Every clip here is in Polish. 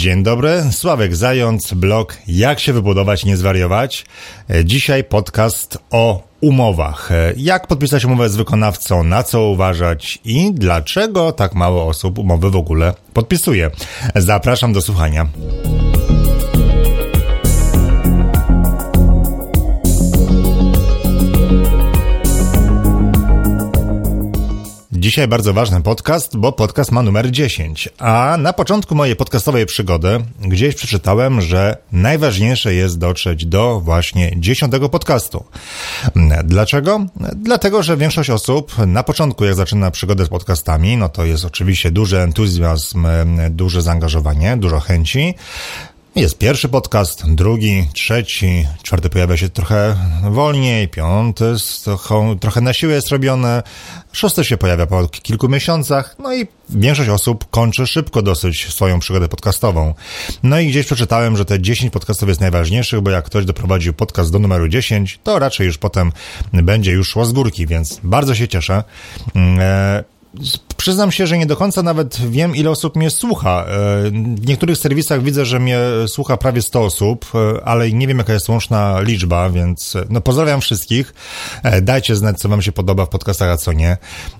Dzień dobry, Sławek Zając, blog Jak się wybudować, nie zwariować. Dzisiaj podcast o umowach. Jak podpisać umowę z wykonawcą, na co uważać i dlaczego tak mało osób umowy w ogóle podpisuje. Zapraszam do słuchania. Dzisiaj bardzo ważny podcast, bo podcast ma numer 10. A na początku mojej podcastowej przygody gdzieś przeczytałem, że najważniejsze jest dotrzeć do właśnie 10 podcastu. Dlaczego? Dlatego, że większość osób na początku, jak zaczyna przygodę z podcastami, no to jest oczywiście duży entuzjazm, duże zaangażowanie, dużo chęci. Jest pierwszy podcast, drugi, trzeci, czwarty pojawia się trochę wolniej, piąty trochę, trochę na siłę jest robione, szósty się pojawia po kilku miesiącach, no i większość osób kończy szybko dosyć swoją przygodę podcastową. No i gdzieś przeczytałem, że te 10 podcastów jest najważniejszych, bo jak ktoś doprowadził podcast do numeru 10, to raczej już potem będzie już szło z górki, więc bardzo się cieszę. Eee, Przyznam się, że nie do końca nawet wiem, ile osób mnie słucha. E, w niektórych serwisach widzę, że mnie słucha prawie 100 osób, e, ale nie wiem, jaka jest łączna liczba, więc e, no pozdrawiam wszystkich. Dajcie znać, co wam się podoba w podcastach, a co nie.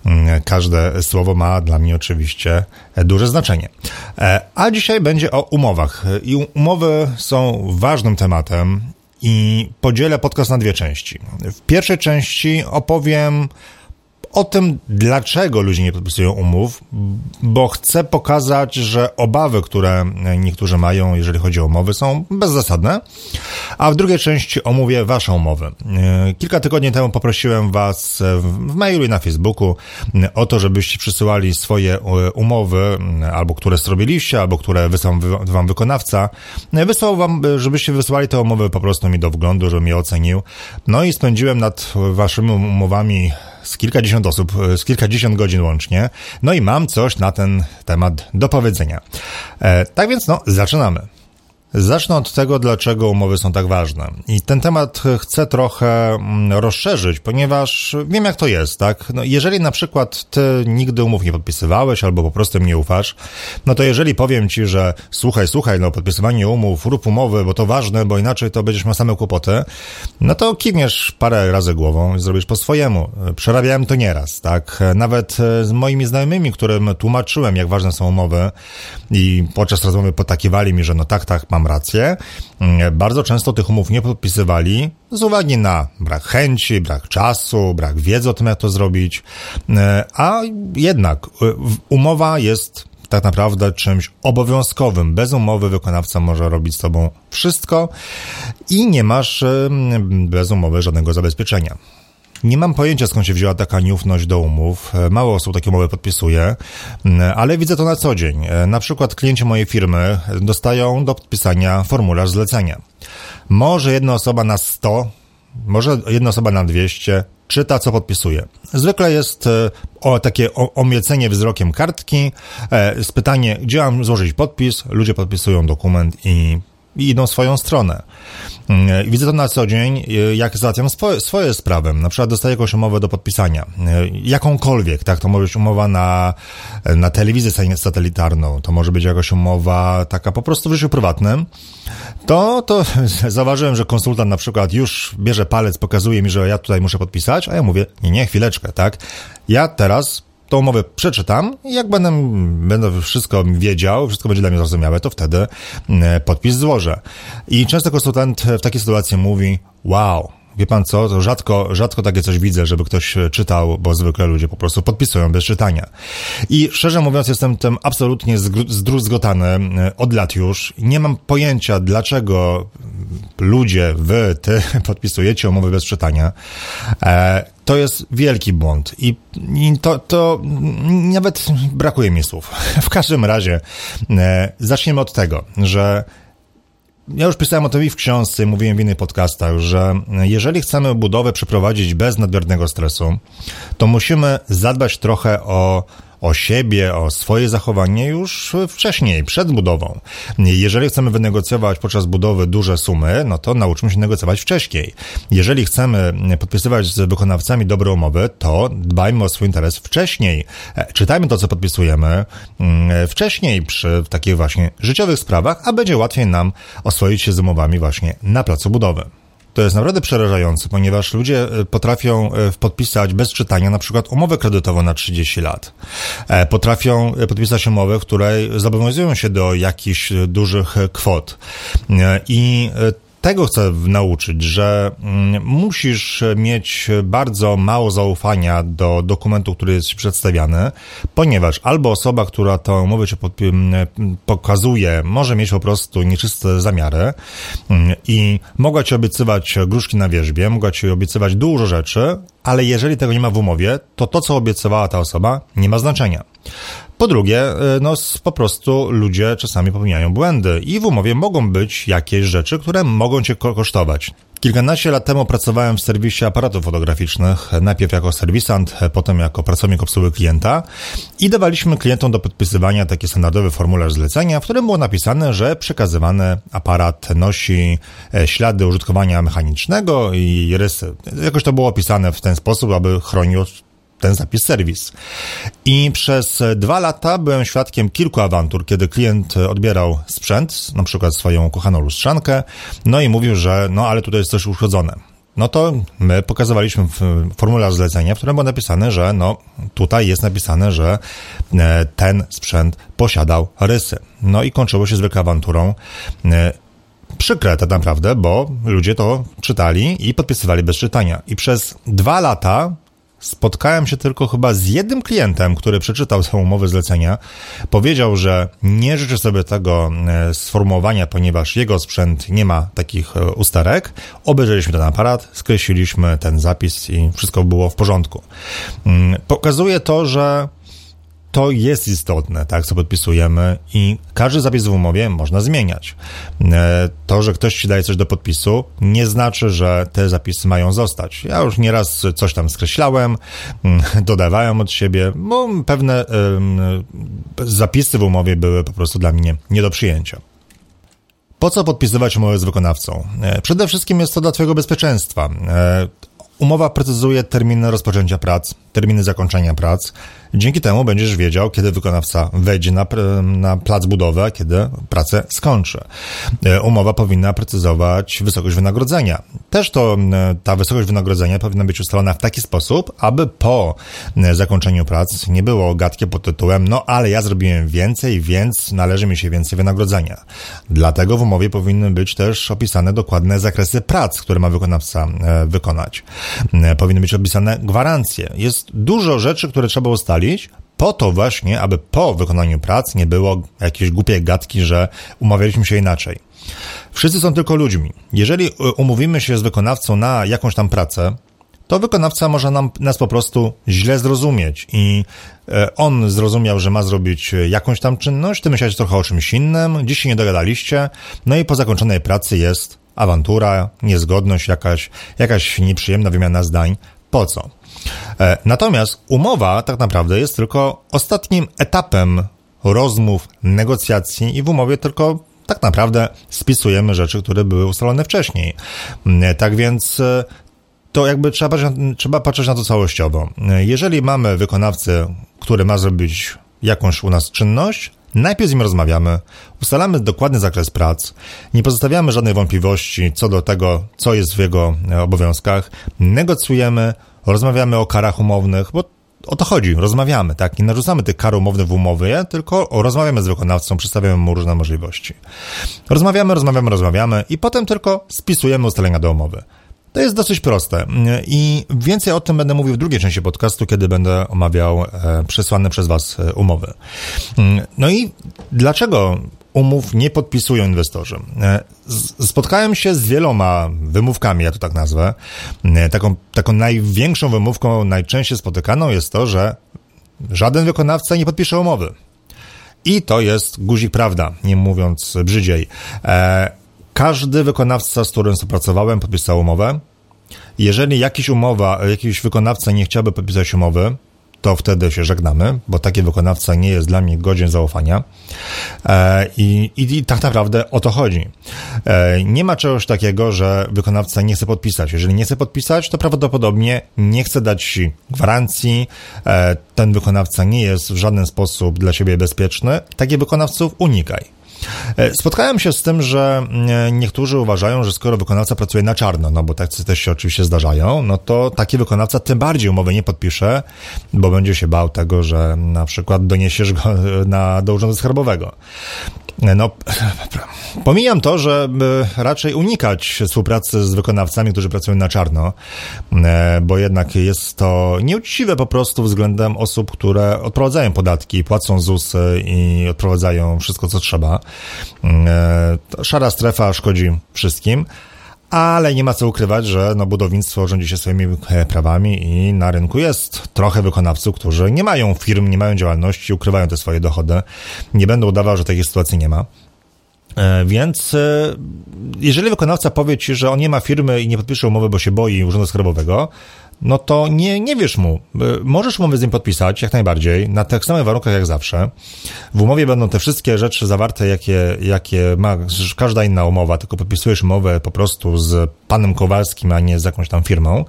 Mm, każde słowo ma dla mnie oczywiście duże znaczenie. A dzisiaj będzie o umowach. I umowy są ważnym tematem i podzielę podcast na dwie części. W pierwszej części opowiem o tym, dlaczego ludzie nie podpisują umów, bo chcę pokazać, że obawy, które niektórzy mają, jeżeli chodzi o umowy, są bezzasadne. A w drugiej części omówię Waszą umowę. Kilka tygodni temu poprosiłem Was w mailu i na Facebooku o to, żebyście przysyłali swoje umowy, albo które zrobiliście, albo które wysłał Wam wykonawca. Wysłał Wam, żebyście wysłali te umowy po prostu mi do wglądu, żebym je ocenił. No i spędziłem nad Waszymi umowami z kilkadziesiąt osób, e, z kilkadziesiąt godzin łącznie. No i mam coś na ten temat do powiedzenia. E, tak więc, no, zaczynamy. Zacznę od tego, dlaczego umowy są tak ważne. I ten temat chcę trochę mm, rozszerzyć, ponieważ wiem, jak to jest, tak? No, jeżeli na przykład ty nigdy umów nie podpisywałeś albo po prostu mnie ufasz, no to jeżeli powiem ci, że słuchaj, słuchaj, no podpisywanie umów, rób umowy, bo to ważne, bo inaczej to będziesz miał same kłopoty, no to kiwniesz parę razy głową i zrobisz po swojemu. Przerabiałem to nieraz, tak? Nawet e, z moimi znajomymi, którym tłumaczyłem, jak ważne są umowy i podczas rozmowy potakiwali mi, że no tak, tak, mam mam rację, mm, bardzo często tych umów nie podpisywali z uwagi na brak chęci, brak czasu, brak wiedzy o tym, jak to zrobić, e, a jednak e, umowa jest tak naprawdę czymś obowiązkowym. Bez umowy wykonawca może robić z tobą wszystko i nie masz e, bez umowy żadnego zabezpieczenia. Nie mam pojęcia, skąd się wzięła taka nieufność do umów. E, mało osób takie umowy podpisuje, ale widzę to na co dzień. E, na przykład klienci mojej firmy dostają do podpisania formularz zlecenia. Może jedna osoba na 100, może jedna osoba na 200 czyta, co podpisuje. Zwykle jest e, o, takie omiecenie wzrokiem kartki, z pytanie, gdzie mam złożyć podpis, ludzie podpisują dokument i i idą swoją stronę. Mm, widzę to na co dzień, y, jak załatwiam swoje, swoje sprawy. Na przykład dostaję jakąś umowę do podpisania. Y, jakąkolwiek, tak? To może być umowa na, na telewizję satelitarną, to może być jakaś umowa taka po prostu w życiu prywatnym. To, to zauważyłem, że konsultant na przykład już bierze palec, pokazuje mi, że ja tutaj muszę podpisać, a ja mówię, nie, nie, chwileczkę, tak? Ja teraz tą umowę przeczytam i jak będę, będę wszystko wiedział, wszystko będzie dla mnie zrozumiałe, to wtedy mm, podpis złożę. I często konsultant w takiej sytuacji mówi, wow, Wie pan co, to rzadko, rzadko takie coś widzę, żeby ktoś czytał, bo zwykle ludzie po prostu podpisują bez czytania. I szczerze mówiąc, jestem tym absolutnie zdruzgotany e, od lat już. Nie mam pojęcia, dlaczego ludzie, wy, ty podpisujecie umowy bez czytania. E, to jest wielki błąd i, i to, to nawet brakuje mi słów. W każdym razie, e, zaczniemy od tego, że ja już pisałem o tym i w książce, mówiłem w innych podcastach, że jeżeli chcemy budowę przeprowadzić bez nadmiernego stresu, to musimy zadbać trochę o o siebie, o swoje zachowanie już wcześniej, przed budową. Jeżeli chcemy wynegocjować podczas budowy duże sumy, no to nauczmy się negocjować wcześniej. Jeżeli chcemy podpisywać z wykonawcami dobre umowy, to dbajmy o swój interes wcześniej. E, czytajmy to, co podpisujemy mm, wcześniej przy takich właśnie życiowych sprawach, a będzie łatwiej nam oswoić się z umowami właśnie na placu budowy. To jest naprawdę przerażające, ponieważ ludzie e, potrafią e, podpisać bez czytania na przykład umowę kredytową na 30 lat. E, potrafią podpisać umowę, w której zobowiązują się do jakichś dużych kwot. I tego chcę nauczyć, że mm, musisz mieć bardzo mało zaufania do dokumentu, który jest przedstawiany, ponieważ albo osoba, która tę umowę ci mm, pokazuje, może mieć po prostu nieczyste zamiary mm, i mogła ci obiecywać gruszki na wierzbie, mogła ci obiecywać dużo rzeczy, ale jeżeli tego nie ma w umowie, to to, co obiecywała ta osoba, nie ma znaczenia. Po drugie, y, no po prostu ludzie czasami popełniają błędy i w umowie mogą być jakieś rzeczy, które mogą cię kosztować. Kilkanaście lat temu pracowałem w serwisie aparatów fotograficznych, najpierw jako serwisant, potem jako pracownik obsługi klienta i dawaliśmy klientom do podpisywania taki standardowy formularz zlecenia, w którym było napisane, że przekazywany aparat nosi e, ślady użytkowania mechanicznego i rysy. Jakoś to było opisane w ten sposób, aby chronił ten zapis serwis. I przez dwa lata byłem świadkiem kilku awantur, kiedy klient odbierał sprzęt, na przykład swoją kochaną lustrzankę, no i mówił, że no ale tutaj jest coś uszkodzone. No to my pokazywaliśmy formularz zlecenia, w którym było napisane, że no tutaj jest napisane, że e, ten sprzęt posiadał rysy. No i kończyło się zwykłą awanturą e, przykre tak naprawdę, bo ludzie to czytali i podpisywali bez czytania. I przez dwa lata spotkałem się tylko chyba z jednym klientem, który przeczytał swoją umowę zlecenia, powiedział, że nie życzy sobie tego e, sformułowania, ponieważ jego sprzęt nie ma takich e, usterek. Obejrzeliśmy ten aparat, skreśliliśmy ten zapis i wszystko było w porządku. Mm, pokazuje to, że to jest istotne, tak, co podpisujemy i każdy zapis w umowie można zmieniać. E, to, że ktoś ci daje coś do podpisu, nie znaczy, że te zapisy mają zostać. Ja już nieraz coś tam skreślałem, mm, dodawałem od siebie, bo pewne zapisy w umowie były po prostu dla mnie nie do przyjęcia. Po co podpisywać umowę z wykonawcą? E, przede wszystkim jest to dla Twojego bezpieczeństwa. E, umowa precyzuje terminy rozpoczęcia prac, terminy zakończenia prac, Dzięki temu będziesz wiedział, kiedy wykonawca wejdzie na, na plac budowy, a kiedy pracę skończy. E, umowa powinna precyzować wysokość wynagrodzenia. Też to ta wysokość wynagrodzenia powinna być ustalona w taki sposób, aby po zakończeniu prac nie było gadkie pod tytułem no ale ja zrobiłem więcej, więc należy mi się więcej wynagrodzenia. Dlatego w umowie powinny być też opisane dokładne zakresy prac, które ma wykonawca e, wykonać. Powinny być opisane gwarancje. Jest dużo rzeczy, które trzeba ustalić, po to właśnie, aby po wykonaniu prac nie było jakiejś głupiej gadki, że umawialiśmy się inaczej. Wszyscy są tylko ludźmi. Jeżeli e, umówimy się z wykonawcą na jakąś tam pracę, to wykonawca może nam, nas po prostu źle zrozumieć i e, on zrozumiał, że ma zrobić jakąś tam czynność, ty myślałeś trochę o czymś innym, dziś się nie dogadaliście, no i po zakończonej pracy jest awantura, niezgodność, jakaś, jakaś nieprzyjemna wymiana zdań. Po co? E, natomiast umowa tak naprawdę jest tylko ostatnim etapem rozmów, negocjacji i w umowie tylko tak naprawdę spisujemy rzeczy, które były ustalone wcześniej. E, tak więc e, to jakby trzeba trzeba patrzeć na to całościowo. Jeżeli mamy wykonawcę, który ma zrobić jakąś u nas czynność, Najpierw z nim rozmawiamy, ustalamy dokładny zakres prac, nie pozostawiamy żadnej wątpliwości co do tego, co jest w jego obowiązkach, negocjujemy, rozmawiamy o karach umownych, bo o to chodzi, rozmawiamy, tak? Nie narzucamy tych kar umownych w umowie, tylko rozmawiamy z wykonawcą, przedstawiamy mu różne możliwości. Rozmawiamy, rozmawiamy, rozmawiamy i potem tylko spisujemy ustalenia do umowy. To jest dosyć proste i więcej o tym będę mówił w drugiej części podcastu, kiedy będę omawiał e, przesłane przez Was e, umowy. Mm, no i dlaczego umów nie podpisują inwestorzy. E, spotkałem się z wieloma wymówkami, ja to tak nazwę. E, taką, taką największą wymówką, najczęściej spotykaną jest to, że żaden wykonawca nie podpisze umowy. I to jest guzik prawda, nie mówiąc brzydziej. E, każdy wykonawca, z którym współpracowałem, podpisał umowę. Jeżeli jakiś umowa, jakiś wykonawca nie chciałby podpisać umowy, to wtedy się żegnamy, bo taki wykonawca nie jest dla mnie godzien zaufania. E, I, i, i tak naprawdę o to chodzi. E, nie ma czegoś takiego, że wykonawca nie chce podpisać. Jeżeli nie chce podpisać, to prawdopodobnie nie chce dać gwarancji. E, ten wykonawca nie jest w żaden sposób dla siebie bezpieczny. Takich wykonawców unikaj. E, spotkałem się z tym, że e, niektórzy uważają, że skoro wykonawca pracuje na czarno, no bo tak też się oczywiście zdarzają, no to taki wykonawca tym bardziej umowy nie podpisze, bo będzie się bał tego, że na przykład doniesiesz go na, do urzędu skarbowego. No, pomijam to, żeby raczej unikać współpracy z wykonawcami, którzy pracują na czarno, e, bo jednak jest to nieuczciwe po prostu względem osób, które odprowadzają podatki, płacą ZUS i odprowadzają wszystko, co trzeba. E, szara strefa szkodzi wszystkim ale nie ma co ukrywać, że no, budownictwo rządzi się swoimi e, prawami i na rynku jest trochę wykonawców, którzy nie mają firm, nie mają działalności, ukrywają te swoje dochody. Nie będę udawał, że takiej sytuacji nie ma. E, więc e, jeżeli wykonawca powie ci, że on nie ma firmy i nie podpisze umowy, bo się boi urzędu skarbowego, no to nie, nie wiesz mu. Możesz umowę z nim podpisać, jak najbardziej, na tych samych warunkach jak zawsze. W umowie będą te wszystkie rzeczy zawarte, jakie, jakie ma każda inna umowa, tylko podpisujesz umowę po prostu z panem Kowalskim, a nie z jakąś tam firmą.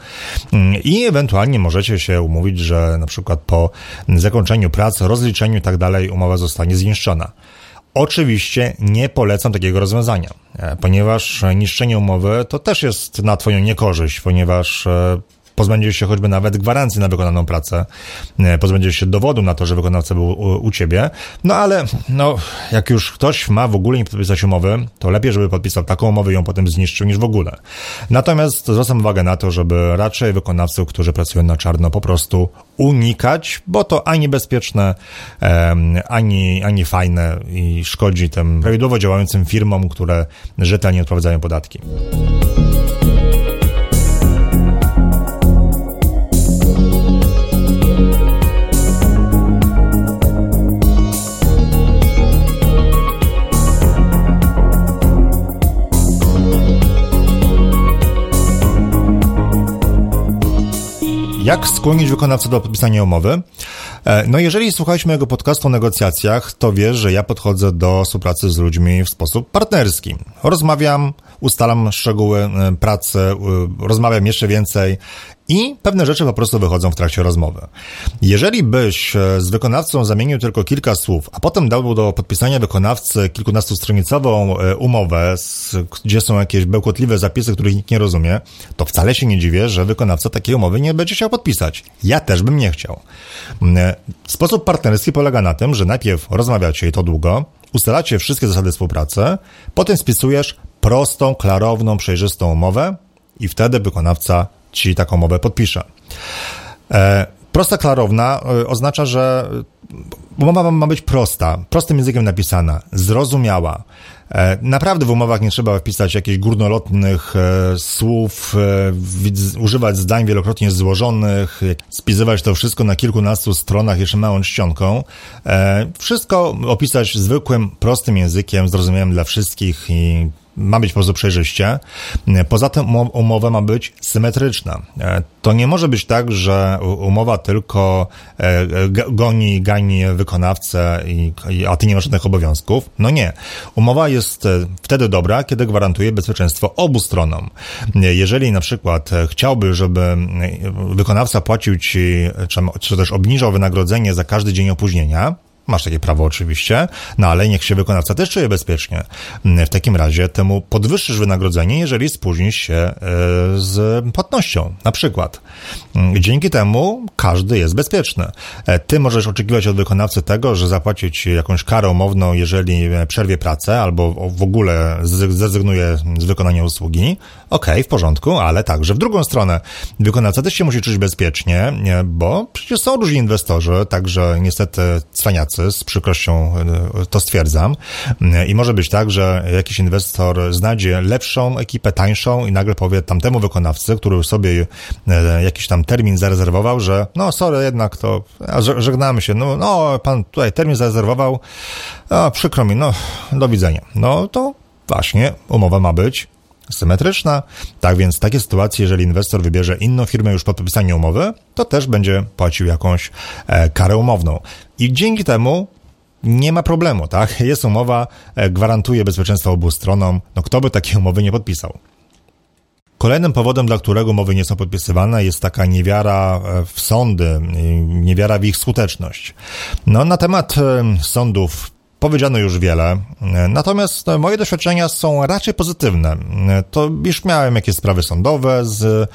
Mm, I ewentualnie możecie się umówić, że na przykład po zakończeniu pracy, rozliczeniu i tak dalej umowa zostanie zniszczona. Oczywiście nie polecam takiego rozwiązania, e, ponieważ niszczenie umowy to też jest na Twoją niekorzyść, ponieważ e, pozbędziesz się choćby nawet gwarancji na wykonaną pracę, e, pozbędziesz się dowodu na to, że wykonawca był u, u ciebie, no ale no, jak już ktoś ma w ogóle nie podpisać umowy, to lepiej, żeby podpisał taką umowę i ją potem zniszczył niż w ogóle. Natomiast zwracam uwagę na to, żeby raczej wykonawców, którzy pracują na czarno, po prostu unikać, bo to ani bezpieczne, ani, ani fajne i szkodzi tym prawidłowo działającym firmom, które rzetelnie odprowadzają podatki. Jak skłonić wykonawcę do podpisania umowy? E, no jeżeli słuchałeś mojego podcastu o negocjacjach, to wiesz, że ja podchodzę do współpracy z ludźmi w sposób partnerski. Rozmawiam, ustalam szczegóły e, pracy, rozmawiam jeszcze więcej i pewne rzeczy po prostu wychodzą w trakcie rozmowy. Jeżeli byś e, z wykonawcą zamienił tylko kilka słów, a potem dał do podpisania wykonawcy kilkunastostronicową e, umowę, gdzie są jakieś bełkotliwe zapisy, których nikt nie rozumie, to wcale się nie dziwię, że wykonawca takiej umowy nie będzie chciał podpisać. Ja też bym nie chciał. Sposób partnerski polega na tym, że najpierw rozmawiacie i to długo, ustalacie wszystkie zasady współpracy, potem spisujesz prostą, klarowną, przejrzystą umowę i wtedy wykonawca ci taką umowę podpisze. E, prosta, klarowna e, oznacza, że umowa ma być prosta, prostym językiem napisana, zrozumiała. E, naprawdę w umowach nie trzeba wpisać jakichś górnolotnych słów, używać zdań wielokrotnie złożonych, spisywać to wszystko na kilkunastu stronach jeszcze małą czcionką. Wszystko opisać zwykłym, prostym językiem, zrozumiałym dla wszystkich i ma być po prostu przejrzyście. Poza tym umowa ma być symetryczna. E, to nie może być tak, że umowa tylko e, goni, gani wykonawcę, a ty nie masz żadnych obowiązków. No nie. Umowa jest e, wtedy dobra, kiedy gwarantuje bezpieczeństwo obu stronom. Jeżeli na przykład chciałby, żeby wykonawca płacił ci, czy też obniżał wynagrodzenie za każdy dzień opóźnienia, Masz takie prawo oczywiście, no ale niech się wykonawca też czuje bezpiecznie. W takim razie temu podwyższysz wynagrodzenie, jeżeli spóźnisz się e, z płatnością, na przykład. Dzięki temu każdy jest bezpieczny. E, ty możesz oczekiwać od wykonawcy tego, że zapłaci ci jakąś karę umowną, jeżeli przerwie pracę albo w ogóle zrezygnuje z wykonania usługi. Okej, okay, w porządku, ale także w drugą stronę. Wykonawca też się musi czuć bezpiecznie, bo przecież są różni inwestorzy, także niestety cwaniacy, z przykrością e, to stwierdzam. E, I może być tak, że jakiś inwestor znajdzie lepszą ekipę, tańszą i nagle powie tamtemu wykonawcy, który sobie e, jakiś tam termin zarezerwował, że no sorry, jednak to żegnamy się, no, no pan tutaj termin zarezerwował, a przykro mi, no do widzenia. No to właśnie umowa ma być symetryczna. Tak więc w takiej sytuacji, jeżeli inwestor wybierze inną firmę już po podpisaniu umowy, to też będzie płacił jakąś e, karę umowną. I dzięki temu nie ma problemu, tak? Jest umowa, e, gwarantuje bezpieczeństwo obu stronom. No kto by takiej umowy nie podpisał? Kolejnym powodem, dla którego umowy nie są podpisywane, jest taka niewiara e, w sądy, niewiara w ich skuteczność. No, na temat sądów Powiedziano już wiele, natomiast moje doświadczenia są raczej pozytywne. To już miałem jakieś sprawy sądowe z,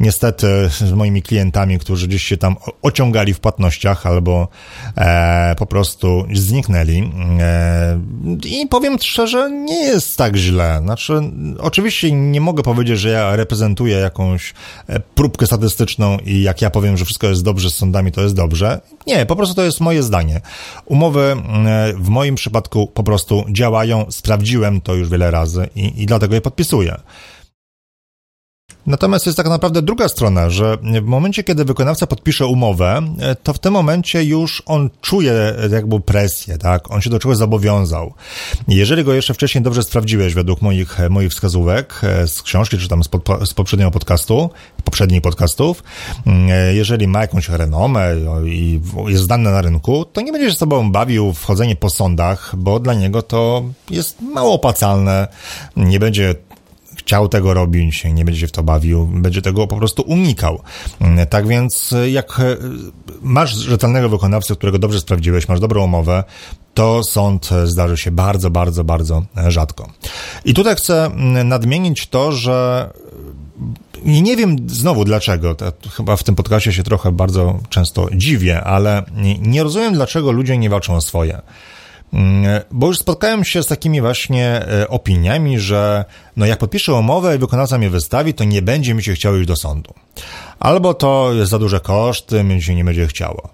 niestety, z moimi klientami, którzy gdzieś się tam ociągali w płatnościach albo e, po prostu zniknęli. E, I powiem szczerze, nie jest tak źle. Znaczy, oczywiście nie mogę powiedzieć, że ja reprezentuję jakąś e, próbkę statystyczną i jak ja powiem, że wszystko jest dobrze z sądami, to jest dobrze. Nie, po prostu to jest moje zdanie. Umowy e, w moim przypadku po prostu działają, sprawdziłem to już wiele razy i, i dlatego je podpisuję. Natomiast jest tak naprawdę druga strona, że w momencie, kiedy wykonawca podpisze umowę, to w tym momencie już on czuje jakby presję, tak? On się do czegoś zobowiązał. Jeżeli go jeszcze wcześniej dobrze sprawdziłeś według moich, moich wskazówek z książki, czy tam z, pod, z poprzedniego podcastu, poprzednich podcastów, jeżeli ma jakąś renomę i jest zdany na rynku, to nie będzie się sobą bawił w chodzenie po sądach, bo dla niego to jest mało opłacalne, nie będzie chciał tego robić, nie będzie się w to bawił, będzie tego po prostu unikał. Tak więc jak masz rzetelnego wykonawcę, którego dobrze sprawdziłeś, masz dobrą umowę, to sąd zdarzy się bardzo, bardzo, bardzo rzadko. I tutaj chcę nadmienić to, że nie wiem znowu dlaczego, chyba w tym podcastie się trochę bardzo często dziwię, ale nie rozumiem dlaczego ludzie nie walczą o swoje. Mm, bo już spotkałem się z takimi właśnie e, opiniami, że no jak podpiszę umowę i wykonawca mnie wystawi, to nie będzie mi się chciało iść do sądu. Albo to jest za duże koszty, mi się nie będzie chciało.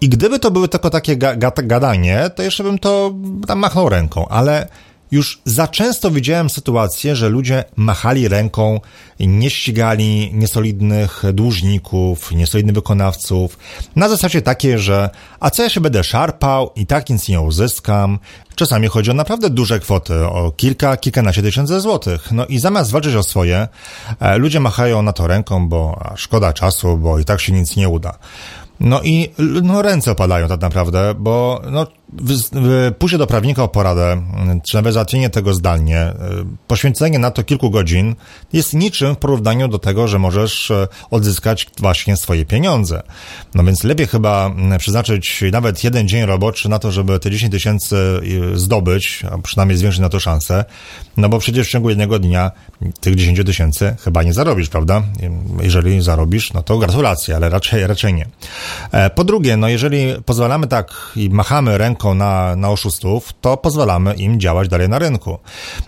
I gdyby to były tylko takie ga gadanie, to jeszcze bym to tam machnął ręką, ale już za często widziałem sytuację, że ludzie machali ręką, nie ścigali niesolidnych dłużników, niesolidnych wykonawców, na zasadzie takiej, że a co ja się będę szarpał i tak nic nie uzyskam. Czasami chodzi o naprawdę duże kwoty, o kilka, kilkanaście tysięcy złotych. No i zamiast walczyć o swoje, e, ludzie machają na to ręką, bo szkoda czasu, bo i tak się nic nie uda. No i no, ręce opadają tak naprawdę, bo no, pójście do prawnika o poradę, czy nawet załatwienie tego zdalnie, y, poświęcenie na to kilku godzin jest niczym w porównaniu do tego, że możesz y, odzyskać właśnie swoje pieniądze. No więc lepiej chyba przeznaczyć nawet jeden dzień roboczy na to, żeby te 10 tysięcy zdobyć, a przynajmniej zwiększyć na to szansę, no bo przecież w ciągu jednego dnia tych 10 tysięcy chyba nie zarobisz, prawda? Jeżeli zarobisz, no to gratulacje, ale raczej, raczej nie. E, po drugie, no jeżeli pozwalamy tak i machamy ręką na, na oszustów, to pozwalamy im działać dalej na rynku.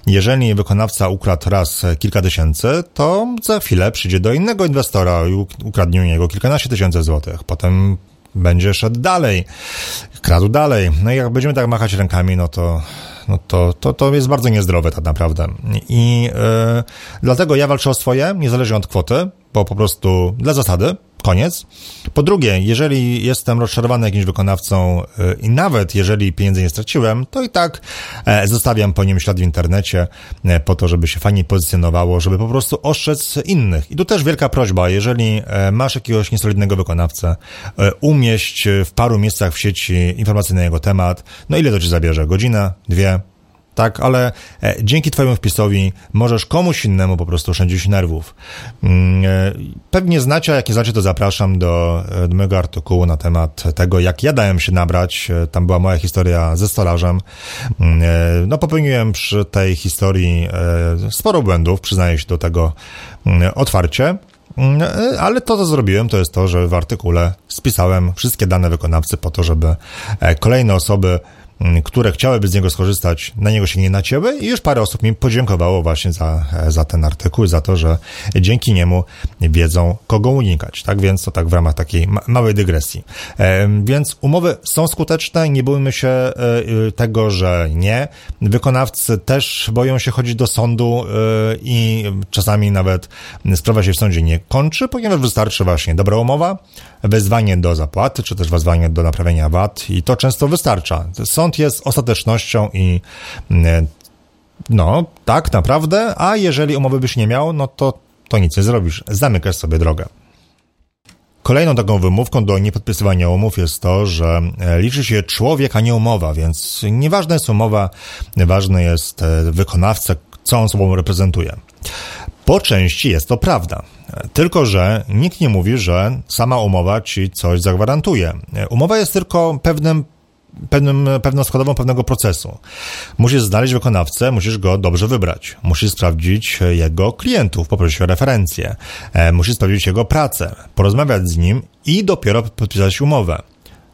Jeżeli wykonawca ukradł raz kilka tysięcy, to za chwilę przyjdzie do innego inwestora i ukradnie u niego kilkanaście tysięcy złotych. Potem będzie szedł dalej, kradł dalej. No i jak będziemy tak machać rękami, no to, no to, to, to jest bardzo niezdrowe tak naprawdę. I yy, dlatego ja walczę o swoje, niezależnie od kwoty, bo po prostu dla zasady, koniec. Po drugie, jeżeli jestem rozczarowany jakimś wykonawcą y, i nawet jeżeli pieniędzy nie straciłem, to i tak e, zostawiam po nim ślad w internecie e, po to, żeby się fajnie pozycjonowało, żeby po prostu ostrzec innych. I tu też wielka prośba, jeżeli e, masz jakiegoś niesolidnego wykonawcę, umieść w paru miejscach w sieci informacyjne jego temat. No ile to ci zabierze? Godzinę? Dwie? Tak, ale e, dzięki Twojemu wpisowi możesz komuś innemu po prostu oszczędzić nerwów. Mm, e, pewnie znacie, jak nie znacie, to zapraszam do, e, do mojego artykułu na temat tego, jak ja dałem się nabrać. Tam była moja historia ze stolarzem. Mm, no, popełniłem przy tej historii sporo błędów, przyznaję się do tego mm, otwarcie. Ale to, co zrobiłem, to jest to, że w artykule spisałem wszystkie dane wykonawcy po to, żeby kolejne osoby które chciałyby z niego skorzystać, na niego się nie nacięły i już parę osób mi podziękowało właśnie za, za ten artykuł, za to, że dzięki niemu wiedzą, kogo unikać. Tak więc to tak w ramach takiej ma małej dygresji. E, więc umowy są skuteczne, nie bójmy się e, tego, że nie. Wykonawcy też boją się chodzić do sądu e, i czasami nawet sprawa się w sądzie nie kończy, ponieważ wystarczy właśnie dobra umowa, wezwanie do zapłaty, czy też wezwanie do naprawienia VAT i to często wystarcza. Sąd jest ostatecznością i mm, no, tak, naprawdę, a jeżeli umowy byś nie miał, no to, to nic nie zrobisz. Zamykasz sobie drogę. Kolejną taką wymówką do niepodpisywania umów jest to, że e, liczy się człowiek, a nie umowa, więc nieważna jest umowa, ważny jest e, wykonawca, co on sobą reprezentuje. Po części jest to prawda. Tylko, że nikt nie mówi, że sama umowa ci coś zagwarantuje. Umowa jest tylko pewnym pewnym, pewną składową pewnego procesu. Musisz znaleźć wykonawcę, musisz go dobrze wybrać. Musisz sprawdzić jego klientów, poprosić o referencje. Musisz sprawdzić jego pracę, porozmawiać z nim i dopiero podpisać umowę.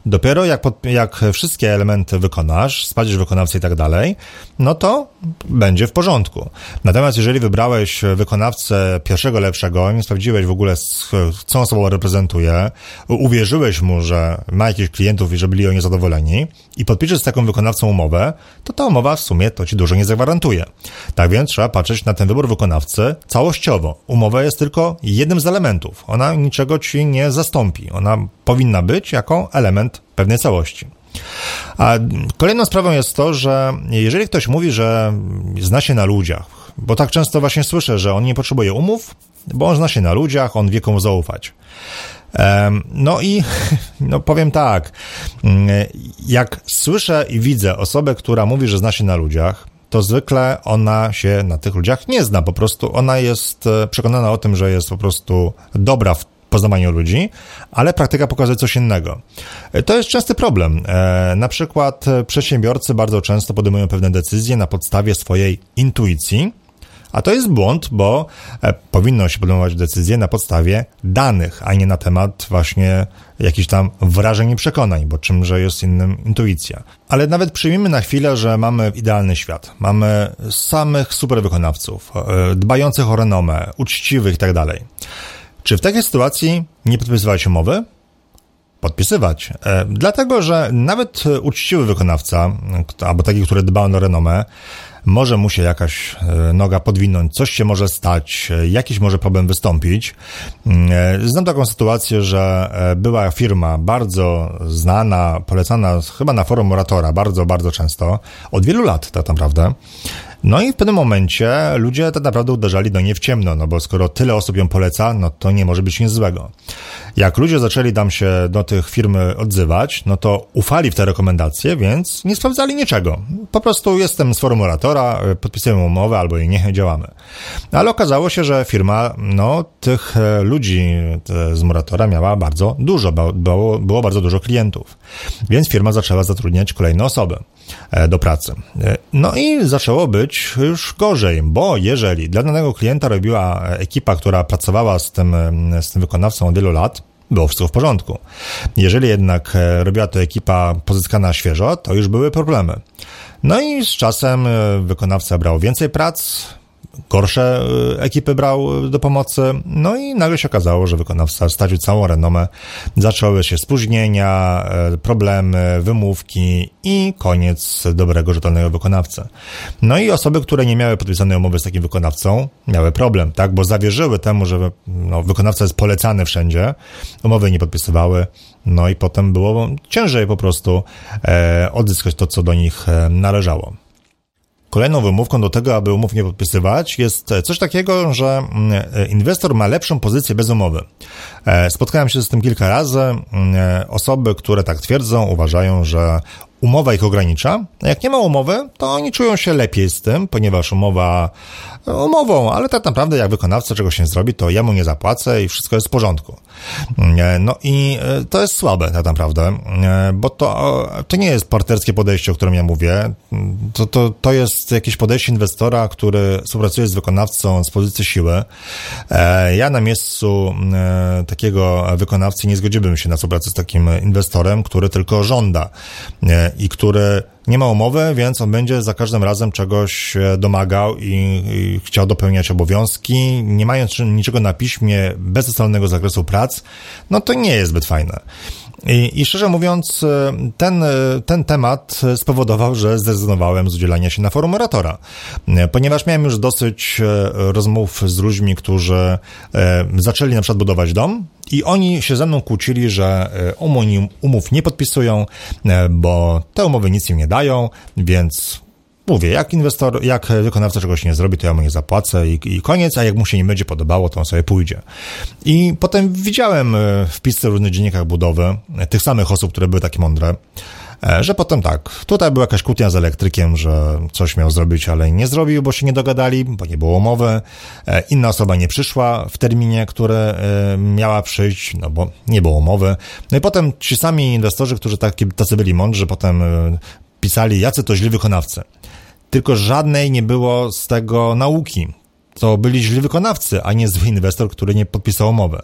Dopiero jak, pod, jak wszystkie elementy wykonasz, sprawdzisz wykonawcę i tak dalej, no to będzie w porządku. Natomiast jeżeli wybrałeś wykonawcę pierwszego lepszego, nie sprawdziłeś w ogóle, co on reprezentuje, uwierzyłeś mu, że ma jakichś klientów i że byli oni zadowoleni i podpiszesz z taką wykonawcą umowę, to ta umowa w sumie to ci dużo nie zagwarantuje. Tak więc trzeba patrzeć na ten wybór wykonawcy całościowo. Umowa jest tylko jednym z elementów. Ona niczego ci nie zastąpi. Ona powinna być jako element pewnej całości. A kolejną sprawą jest to, że jeżeli ktoś mówi, że zna się na ludziach, bo tak często właśnie słyszę, że on nie potrzebuje umów, bo on zna się na ludziach, on wie komu zaufać. No i no powiem tak, jak słyszę i widzę osobę, która mówi, że zna się na ludziach, to zwykle ona się na tych ludziach nie zna. Po prostu ona jest e, przekonana o tym, że jest po prostu dobra w poznawaniu ludzi, ale praktyka pokazuje coś innego. To jest częsty problem. E, na przykład przedsiębiorcy bardzo często podejmują pewne decyzje na podstawie swojej intuicji, a to jest błąd, bo e, powinno się podejmować decyzje na podstawie danych, a nie na temat właśnie jakichś tam wrażeń i przekonań, bo czymże jest innym intuicja. Ale nawet przyjmijmy na chwilę, że mamy idealny świat. Mamy samych super wykonawców, e, dbających o renomę, uczciwych i tak dalej. Czy w takiej sytuacji nie podpisywać umowy? Podpisywać. E, dlatego, że nawet uczciwy wykonawca, albo taki, który dba o renomę, może mu się jakaś e, noga podwinąć, coś się może stać, e, jakiś może problem wystąpić. Znam taką sytuację, że była firma bardzo znana, polecana chyba na forum Oratora, bardzo, bardzo często, od wielu lat tak naprawdę. No i w pewnym momencie ludzie tak naprawdę uderzali do niej w ciemno, no bo skoro tyle osób ją poleca, no to nie może być nic złego. Jak ludzie zaczęli tam się do tych firmy odzywać, no to ufali w te rekomendacje, więc nie sprawdzali niczego. Po prostu jestem z formulatora, podpisujemy umowę albo jej nie, działamy. Ale okazało się, że firma, no tych e, ludzi z Moratora miała bardzo dużo, było, było bardzo dużo klientów. Więc firma zaczęła zatrudniać kolejne osoby. E, do pracy. E, no i zaczęło być już gorzej, bo jeżeli dla danego klienta robiła ekipa, która pracowała z tym, z tym wykonawcą od wielu lat, było wszystko w porządku. Jeżeli jednak e, robiła to ekipa pozyskana świeżo, to już były problemy. No i z czasem wykonawca brał więcej prac, gorsze y, ekipy brał do pomocy, no i nagle się okazało, że wykonawca stracił całą renomę, zaczęły się spóźnienia, y, problemy, wymówki i koniec dobrego, rzetelnego wykonawcy. No i osoby, które nie miały podpisanej umowy z takim wykonawcą, miały problem, tak, bo zawierzyły temu, że no, wykonawca jest polecany wszędzie, umowy nie podpisywały, no i potem było ciężej po prostu e, odzyskać to, co do nich e, należało. Kolejną wymówką do tego, aby umów nie podpisywać, jest coś takiego, że mm, inwestor ma lepszą pozycję bez umowy. E, spotkałem się z tym kilka razy. Mm, e, osoby, które tak twierdzą, uważają, że umowa ich ogranicza. A jak nie ma umowy, to oni czują się lepiej z tym, ponieważ umowa umową, ale tak naprawdę jak wykonawca czegoś nie zrobi, to ja mu nie zapłacę i wszystko jest w porządku. No i e, to jest słabe tak naprawdę, e, bo to, to nie jest partnerskie podejście, o którym ja mówię. To, to, to jest jakieś podejście inwestora, który współpracuje z wykonawcą z pozycji siły. E, ja na miejscu takiego wykonawcy nie zgodziłbym się na współpracę z takim inwestorem, który tylko żąda i który nie ma umowy, więc on będzie za każdym razem czegoś domagał i, i chciał dopełniać obowiązki, nie mając niczego na piśmie, bez ustalionego zakresu prac, no to nie jest zbyt fajne. I, I, szczerze mówiąc, ten, ten temat spowodował, że zrezygnowałem z udzielania się na forum oratora, ponieważ miałem już dosyć e, rozmów z ludźmi, którzy e, zaczęli na przykład budować dom i oni się ze mną kłócili, że e, umów nie podpisują, bo te umowy nic im nie dają, więc mówię, jak inwestor, jak wykonawca czegoś nie zrobi, to ja mu nie zapłacę i, i, koniec, a jak mu się nie będzie podobało, to on sobie pójdzie. I potem widziałem wpisy w różnych dziennikach budowy tych samych osób, które były takie mądre, E, że potem tak, tutaj była jakaś kłótnia z elektrykiem, że coś miał zrobić, ale nie zrobił, bo się nie dogadali, bo nie było umowy. E, inna osoba nie przyszła w terminie, który e, miała przyjść, no bo nie było umowy. No i potem ci sami inwestorzy, którzy taki, tacy byli mądrzy, potem pisali, jacy to źli wykonawcy. Tylko żadnej nie było z tego nauki to byli źli wykonawcy, a nie zły inwestor, który nie podpisał umowy.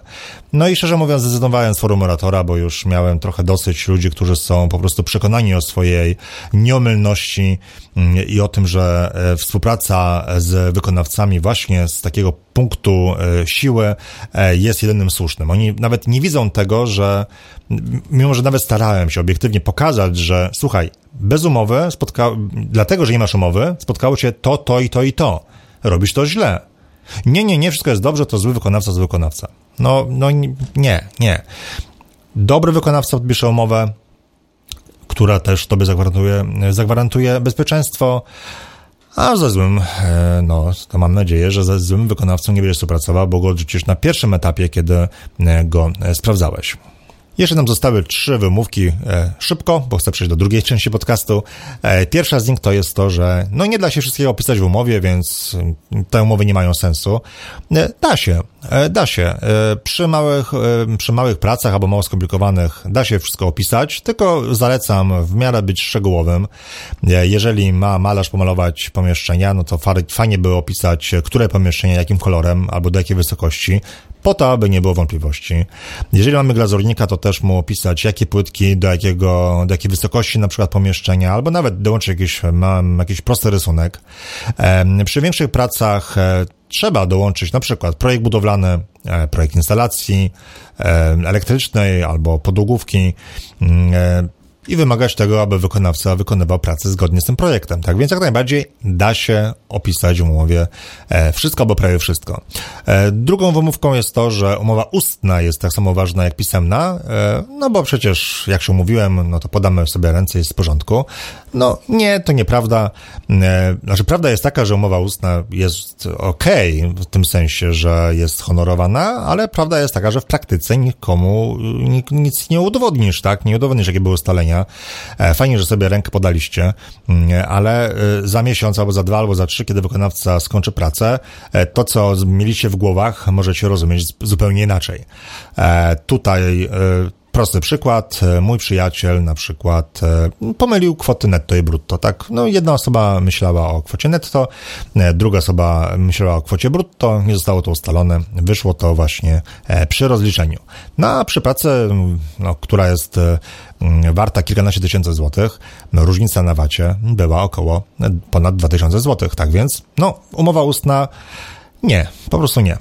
No i szczerze mówiąc, zdecydowałem z forum moratora, bo już miałem trochę dosyć ludzi, którzy są po prostu przekonani o swojej nieomylności mm, i o tym, że e, współpraca z wykonawcami właśnie z takiego punktu e, siły e, jest jedynym słusznym. Oni nawet nie widzą tego, że mimo, że nawet starałem się obiektywnie pokazać, że słuchaj, bez umowy, spotka... dlatego, że nie masz umowy, spotkało cię to, to i to i to robisz to źle. Nie, nie, nie, wszystko jest dobrze, to zły wykonawca, zły wykonawca. No, no nie, nie. Dobry wykonawca podpisze umowę, która też tobie zagwarantuje, zagwarantuje bezpieczeństwo, a ze złym, e, no, to mam nadzieję, że ze złym wykonawcą nie będziesz współpracował, bo go odrzucisz na pierwszym etapie, kiedy e, go e, sprawdzałeś. Jeszcze nam zostały trzy wymówki e, szybko, bo chcę przejść do drugiej części podcastu. E, pierwsza z nich to jest to, że no nie da się wszystkiego opisać w umowie, więc mm, te umowy nie mają sensu. E, da się, da się. E, przy małych, e, przy małych pracach albo mało skomplikowanych da się wszystko opisać, tylko zalecam w miarę być szczegółowym. Jeżeli ma malarz pomalować pomieszczenia, no to fajnie by opisać, które pomieszczenie, jakim kolorem albo do jakiej wysokości, po to, aby nie było wątpliwości. Jeżeli mamy glazurnika, to też mu opisać, jakie płytki, do jakiego, do jakiej wysokości na przykład pomieszczenia, albo nawet dołączyć jakiś, mam jakiś prosty rysunek. Przy większych pracach e, trzeba dołączyć na przykład projekt budowlany, e, projekt instalacji elektrycznej albo podłogówki, mm, e, i wymagać tego, aby wykonawca wykonywał pracę zgodnie z tym projektem. Tak więc jak najbardziej da się opisać w umowie e, wszystko, albo prawie wszystko. E, drugą wymówką jest to, że umowa ustna jest tak samo ważna jak pisemna, e, no bo przecież, jak się mówiłem, no to podamy sobie ręce jest w porządku. No nie, to nieprawda. Znaczy, prawda jest taka, że umowa ustna jest ok, w tym sensie, że jest honorowana, ale prawda jest taka, że w praktyce nikomu nic nie udowodnisz, tak? Nie udowodnisz, jakie były ustalenia E, fajnie, że sobie rękę podaliście, mm, ale e, za miesiąc, albo za dwa, albo za trzy, kiedy wykonawca skończy pracę, e, to, co mieliście w głowach, możecie rozumieć zupełnie inaczej. Tutaj Prosty przykład. Mój przyjaciel na przykład pomylił kwoty netto i brutto, tak? No, jedna osoba myślała o kwocie netto, druga osoba myślała o kwocie brutto, nie zostało to ustalone, wyszło to właśnie przy rozliczeniu. No, a przy pracy, no, która jest Mm, warta kilkanaście tysięcy złotych, no różnica na wacie była około ponad 2000 złotych, tak więc, no, umowa ustna nie, po prostu nie.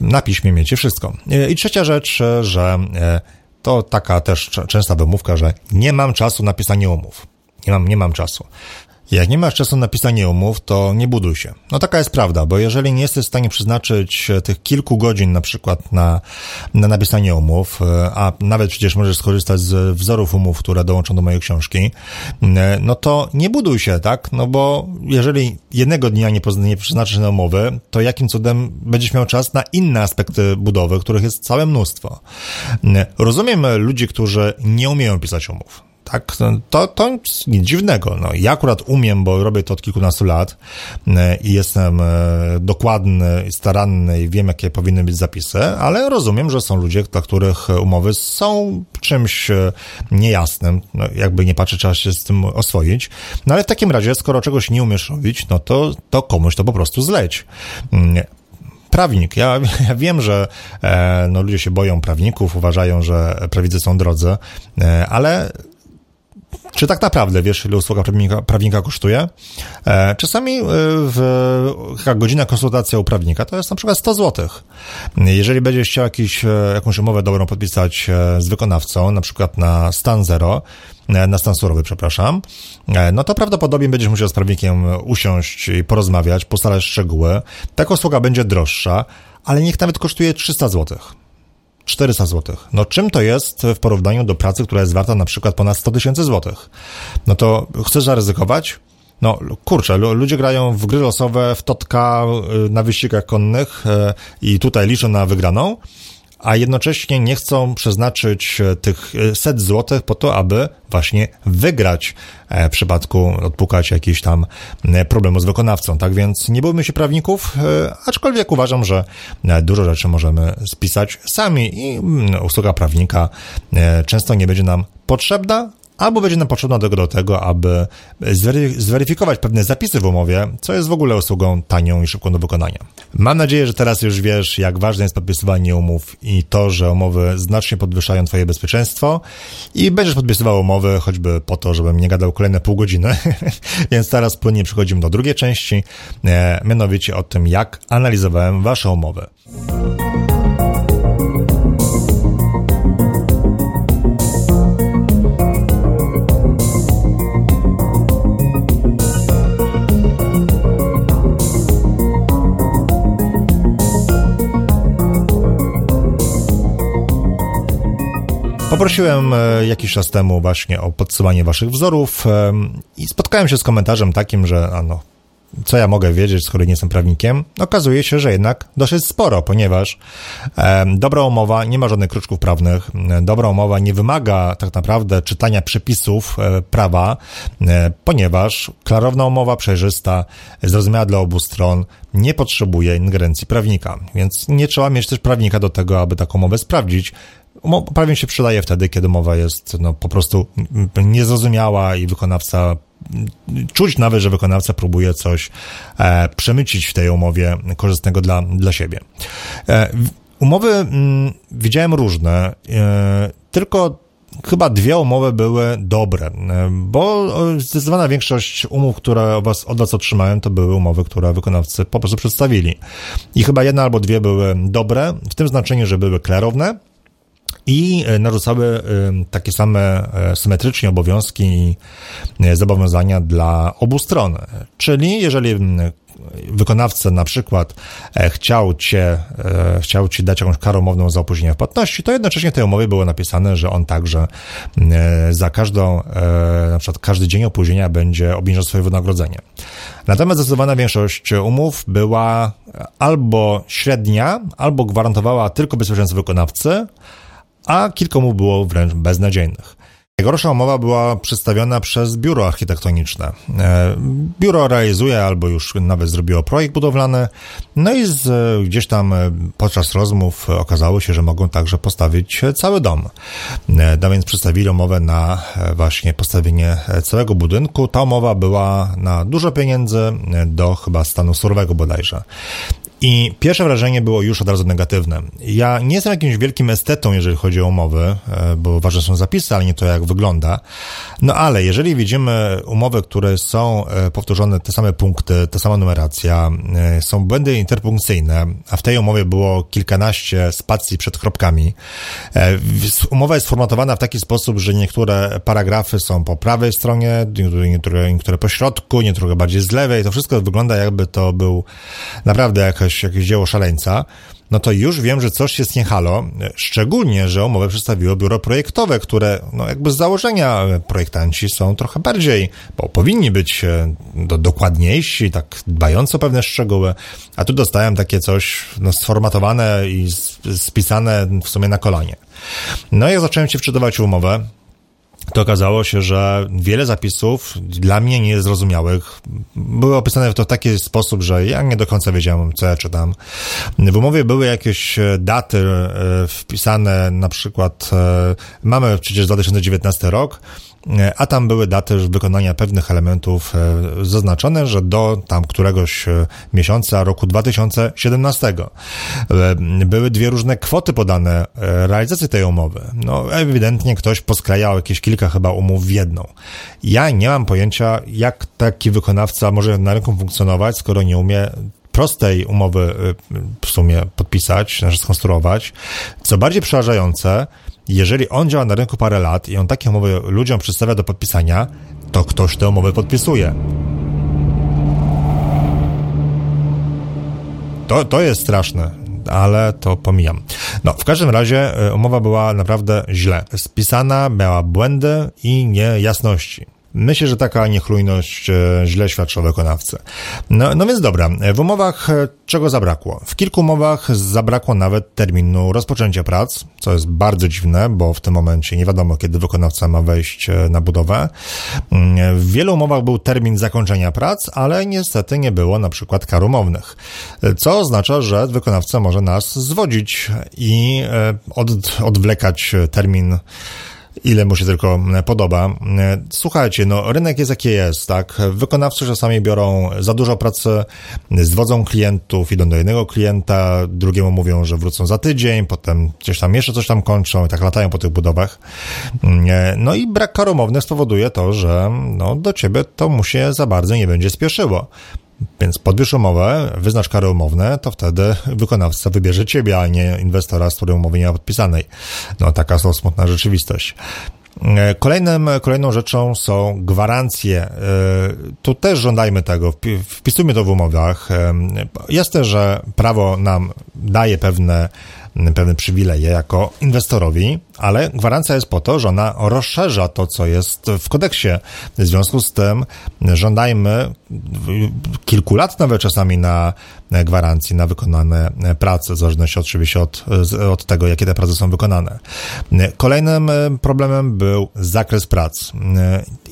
Na piśmie miecie wszystko. I trzecia rzecz, że e, to taka też częsta wymówka, że nie mam czasu na pisanie umów. Nie mam, nie mam czasu. Jak nie masz czasu na pisanie umów, to nie buduj się. No taka jest prawda, bo jeżeli nie jesteś w stanie przeznaczyć e, tych kilku godzin na przykład na, na napisanie umów, e, a nawet przecież możesz skorzystać z wzorów umów, które dołączą do mojej książki, e, no to nie buduj się, tak? No bo jeżeli jednego dnia nie, nie przeznaczysz na umowy, to jakim cudem będziesz miał czas na inne aspekty budowy, których jest całe mnóstwo. Rozumiem ludzi, którzy nie umieją pisać umów tak, to, to nic dziwnego. No, ja akurat umiem, bo robię to od kilkunastu lat e, i jestem e, dokładny, staranny i wiem, jakie powinny być zapisy, ale rozumiem, że są ludzie, dla których umowy są czymś e, niejasnym. No, jakby nie patrzę, trzeba się z tym oswoić. No ale w takim razie, skoro czegoś nie umiesz robić, no to, to komuś to po prostu zleć mm, prawnik. Ja, ja wiem, że e, no, ludzie się boją prawników, uważają, że prawnicy są drodzy, e, ale czy tak naprawdę wiesz, ile usługa prawnika, prawnika kosztuje? E, czasami e, w, godzina konsultacja u prawnika to jest na przykład 100 zł. Jeżeli będziesz chciał jakiś, e, jakąś umowę dobrą podpisać z wykonawcą, na przykład na stan zero, na stan surowy, przepraszam, no to prawdopodobnie będziesz musiał z prawnikiem usiąść i porozmawiać, postarać szczegóły. Taka usługa będzie droższa, ale niech nawet kosztuje 300 złotych. 400 zł. No czym to jest w porównaniu do pracy, która jest warta na przykład ponad 100 tysięcy złotych? No to chcesz zaryzykować? no kurczę, ludzie grają w gry losowe, w totka, na wyścigach konnych i tutaj liczą na wygraną, a jednocześnie nie chcą przeznaczyć e, tych e, set złotych po to, aby właśnie wygrać e, w przypadku odpukać jakiś tam problemu z wykonawcą. Tak więc nie bójmy się prawników, aczkolwiek uważam, że dużo rzeczy możemy spisać sami i mm, usługa prawnika często nie będzie nam potrzebna, albo będzie nam potrzebna do, do tego, aby zweryfikować pewne zapisy w umowie, co jest w ogóle usługą tanią i szybką do wykonania. Mam nadzieję, że teraz już wiesz, jak ważne jest podpisywanie umów i to, że umowy znacznie podwyższają Twoje bezpieczeństwo i będziesz podpisywał umowy choćby po to, żebym nie gadał kolejne pół godziny. Więc teraz płynnie przechodzimy do drugiej części, e, mianowicie o tym, jak analizowałem Wasze umowy. Poprosiłem e, jakiś czas temu właśnie o podsyłanie waszych wzorów i spotkałem się z komentarzem takim, że ano, co ja mogę wiedzieć, skoro nie jestem prawnikiem? Okazuje się, że jednak dosyć sporo, ponieważ e, dobra umowa nie ma żadnych kruczków prawnych, dobra umowa nie wymaga tak naprawdę czytania przepisów e, prawa, e, ponieważ klarowna umowa, przejrzysta, zrozumiała dla obu stron, nie potrzebuje ingerencji prawnika, więc nie trzeba mieć też prawnika do tego, aby taką umowę sprawdzić, Prawie się przydaje wtedy, kiedy mowa jest no, po prostu niezrozumiała i wykonawca czuć nawet, że wykonawca próbuje coś e, przemycić w tej umowie korzystnego dla, dla siebie. E, umowy m, mm, widziałem różne, e, tylko chyba dwie umowy były dobre, e, bo zdecydowana większość umów, które od was, od was otrzymałem, to były umowy, które wykonawcy po prostu przedstawili. I chyba jedna albo dwie były dobre, w tym znaczeniu, że były klarowne, i e, narzucały e, takie same e, symetrycznie obowiązki i zobowiązania dla obu stron. Czyli jeżeli wykonawca na przykład chciał cię, chciał ci dać jakąś karę umowną za opóźnienie w płatności, to jednocześnie w tej umowie było napisane, że on także za każdą, na przykład każdy dzień opóźnienia będzie obniżał swoje wynagrodzenie. Natomiast zdecydowana większość umów była albo średnia, albo gwarantowała tylko bezpieczeństwo wykonawcy, a kilkomu było wręcz beznadziejnych. Najgorsza umowa była przedstawiona przez biuro architektoniczne. E, biuro realizuje albo już nawet zrobiło projekt budowlany, no i z, gdzieś tam e, podczas rozmów okazało się, że mogą także postawić cały dom. E, no więc przedstawili umowę na właśnie postawienie całego budynku. Ta umowa była na dużo pieniędzy, do chyba stanu surowego bodajże. I pierwsze wrażenie było już od razu negatywne. Ja nie jestem jakimś wielkim estetą, jeżeli chodzi o umowy, e, bo ważne są zapisy, ale nie to, jak wygląda. No ale jeżeli widzimy umowy, które są e, powtórzone te same punkty, ta sama numeracja, e, są błędy interpunkcyjne, a w tej umowie było kilkanaście spacji przed kropkami. Umowa jest formatowana w taki sposób, że niektóre paragrafy są po prawej stronie, niektóre, niektóre po środku, niektóre bardziej z lewej. To wszystko wygląda jakby to był naprawdę jakaś jakieś, jakieś dzieło szaleńca, no to już wiem, że coś jest nie halo, szczególnie, że umowę przedstawiło biuro projektowe, które no jakby z założenia projektanci są trochę bardziej, bo powinni być e, do, dokładniejsi, tak dbający o pewne szczegóły, a tu dostałem takie coś no, sformatowane i spisane w sumie na kolanie. No i jak zacząłem się wczytywać umowę, to okazało się, że wiele zapisów dla mnie niezrozumiałych były opisane w to w taki sposób, że ja nie do końca wiedziałem, co ja czytam. W umowie były jakieś e, daty e, wpisane, na przykład e, mamy przecież 2019 rok, a tam były daty wykonania pewnych elementów e, zaznaczone, że do tam któregoś e, miesiąca roku 2017. Były dwie różne kwoty podane realizacji tej umowy. No, ewidentnie ktoś posklejał jakieś kilka chyba umów w jedną. Ja nie mam pojęcia, jak taki wykonawca może na rynku funkcjonować, skoro nie umie prostej umowy w sumie podpisać, znaczy skonstruować. Co bardziej przerażające, jeżeli on działa na rynku parę lat i on takie umowy ludziom przedstawia do podpisania, to ktoś tę umowę podpisuje. To, to jest straszne, ale to pomijam. No, w każdym razie e, umowa była naprawdę źle spisana, miała błędy i niejasności. Myślę, że taka niechlujność źle świadczy o wykonawcy. No, no więc dobra, w umowach czego zabrakło? W kilku umowach zabrakło nawet terminu rozpoczęcia prac, co jest bardzo dziwne, bo w tym momencie nie wiadomo, kiedy wykonawca ma wejść na budowę. Mm, w wielu umowach był termin zakończenia prac, ale niestety nie było na przykład kar umownych, co oznacza, że wykonawca może nas zwodzić i od, odwlekać termin ile mu się tylko podoba. Słuchajcie, no rynek jest jaki jest, tak? Wykonawcy czasami biorą za dużo pracy, zwodzą klientów, idą do jednego klienta, drugiemu mówią, że wrócą za tydzień, potem gdzieś tam jeszcze coś tam kończą i tak latają po tych budowach. No i brak karomowny spowoduje to, że no, do ciebie to mu się za bardzo nie będzie spieszyło. Więc podbierz umowę, wyznacz kary umowne, to wtedy wykonawca wybierze ciebie, a nie inwestora, z którym umowy nie ma podpisanej. No taka są smutna rzeczywistość. E, kolejnym, kolejną rzeczą są gwarancje. E, tu też żądajmy tego, wpisujmy to w umowach. E, Jasne, że prawo nam daje pewne pewne przywileje jako inwestorowi, ale gwarancja jest po to, że ona rozszerza to, co jest w kodeksie. W związku z tym żądajmy kilku lat nawet czasami na gwarancji, na wykonane prace, w zależności oczywiście od, od tego, jakie te prace są wykonane. Kolejnym problemem był zakres prac.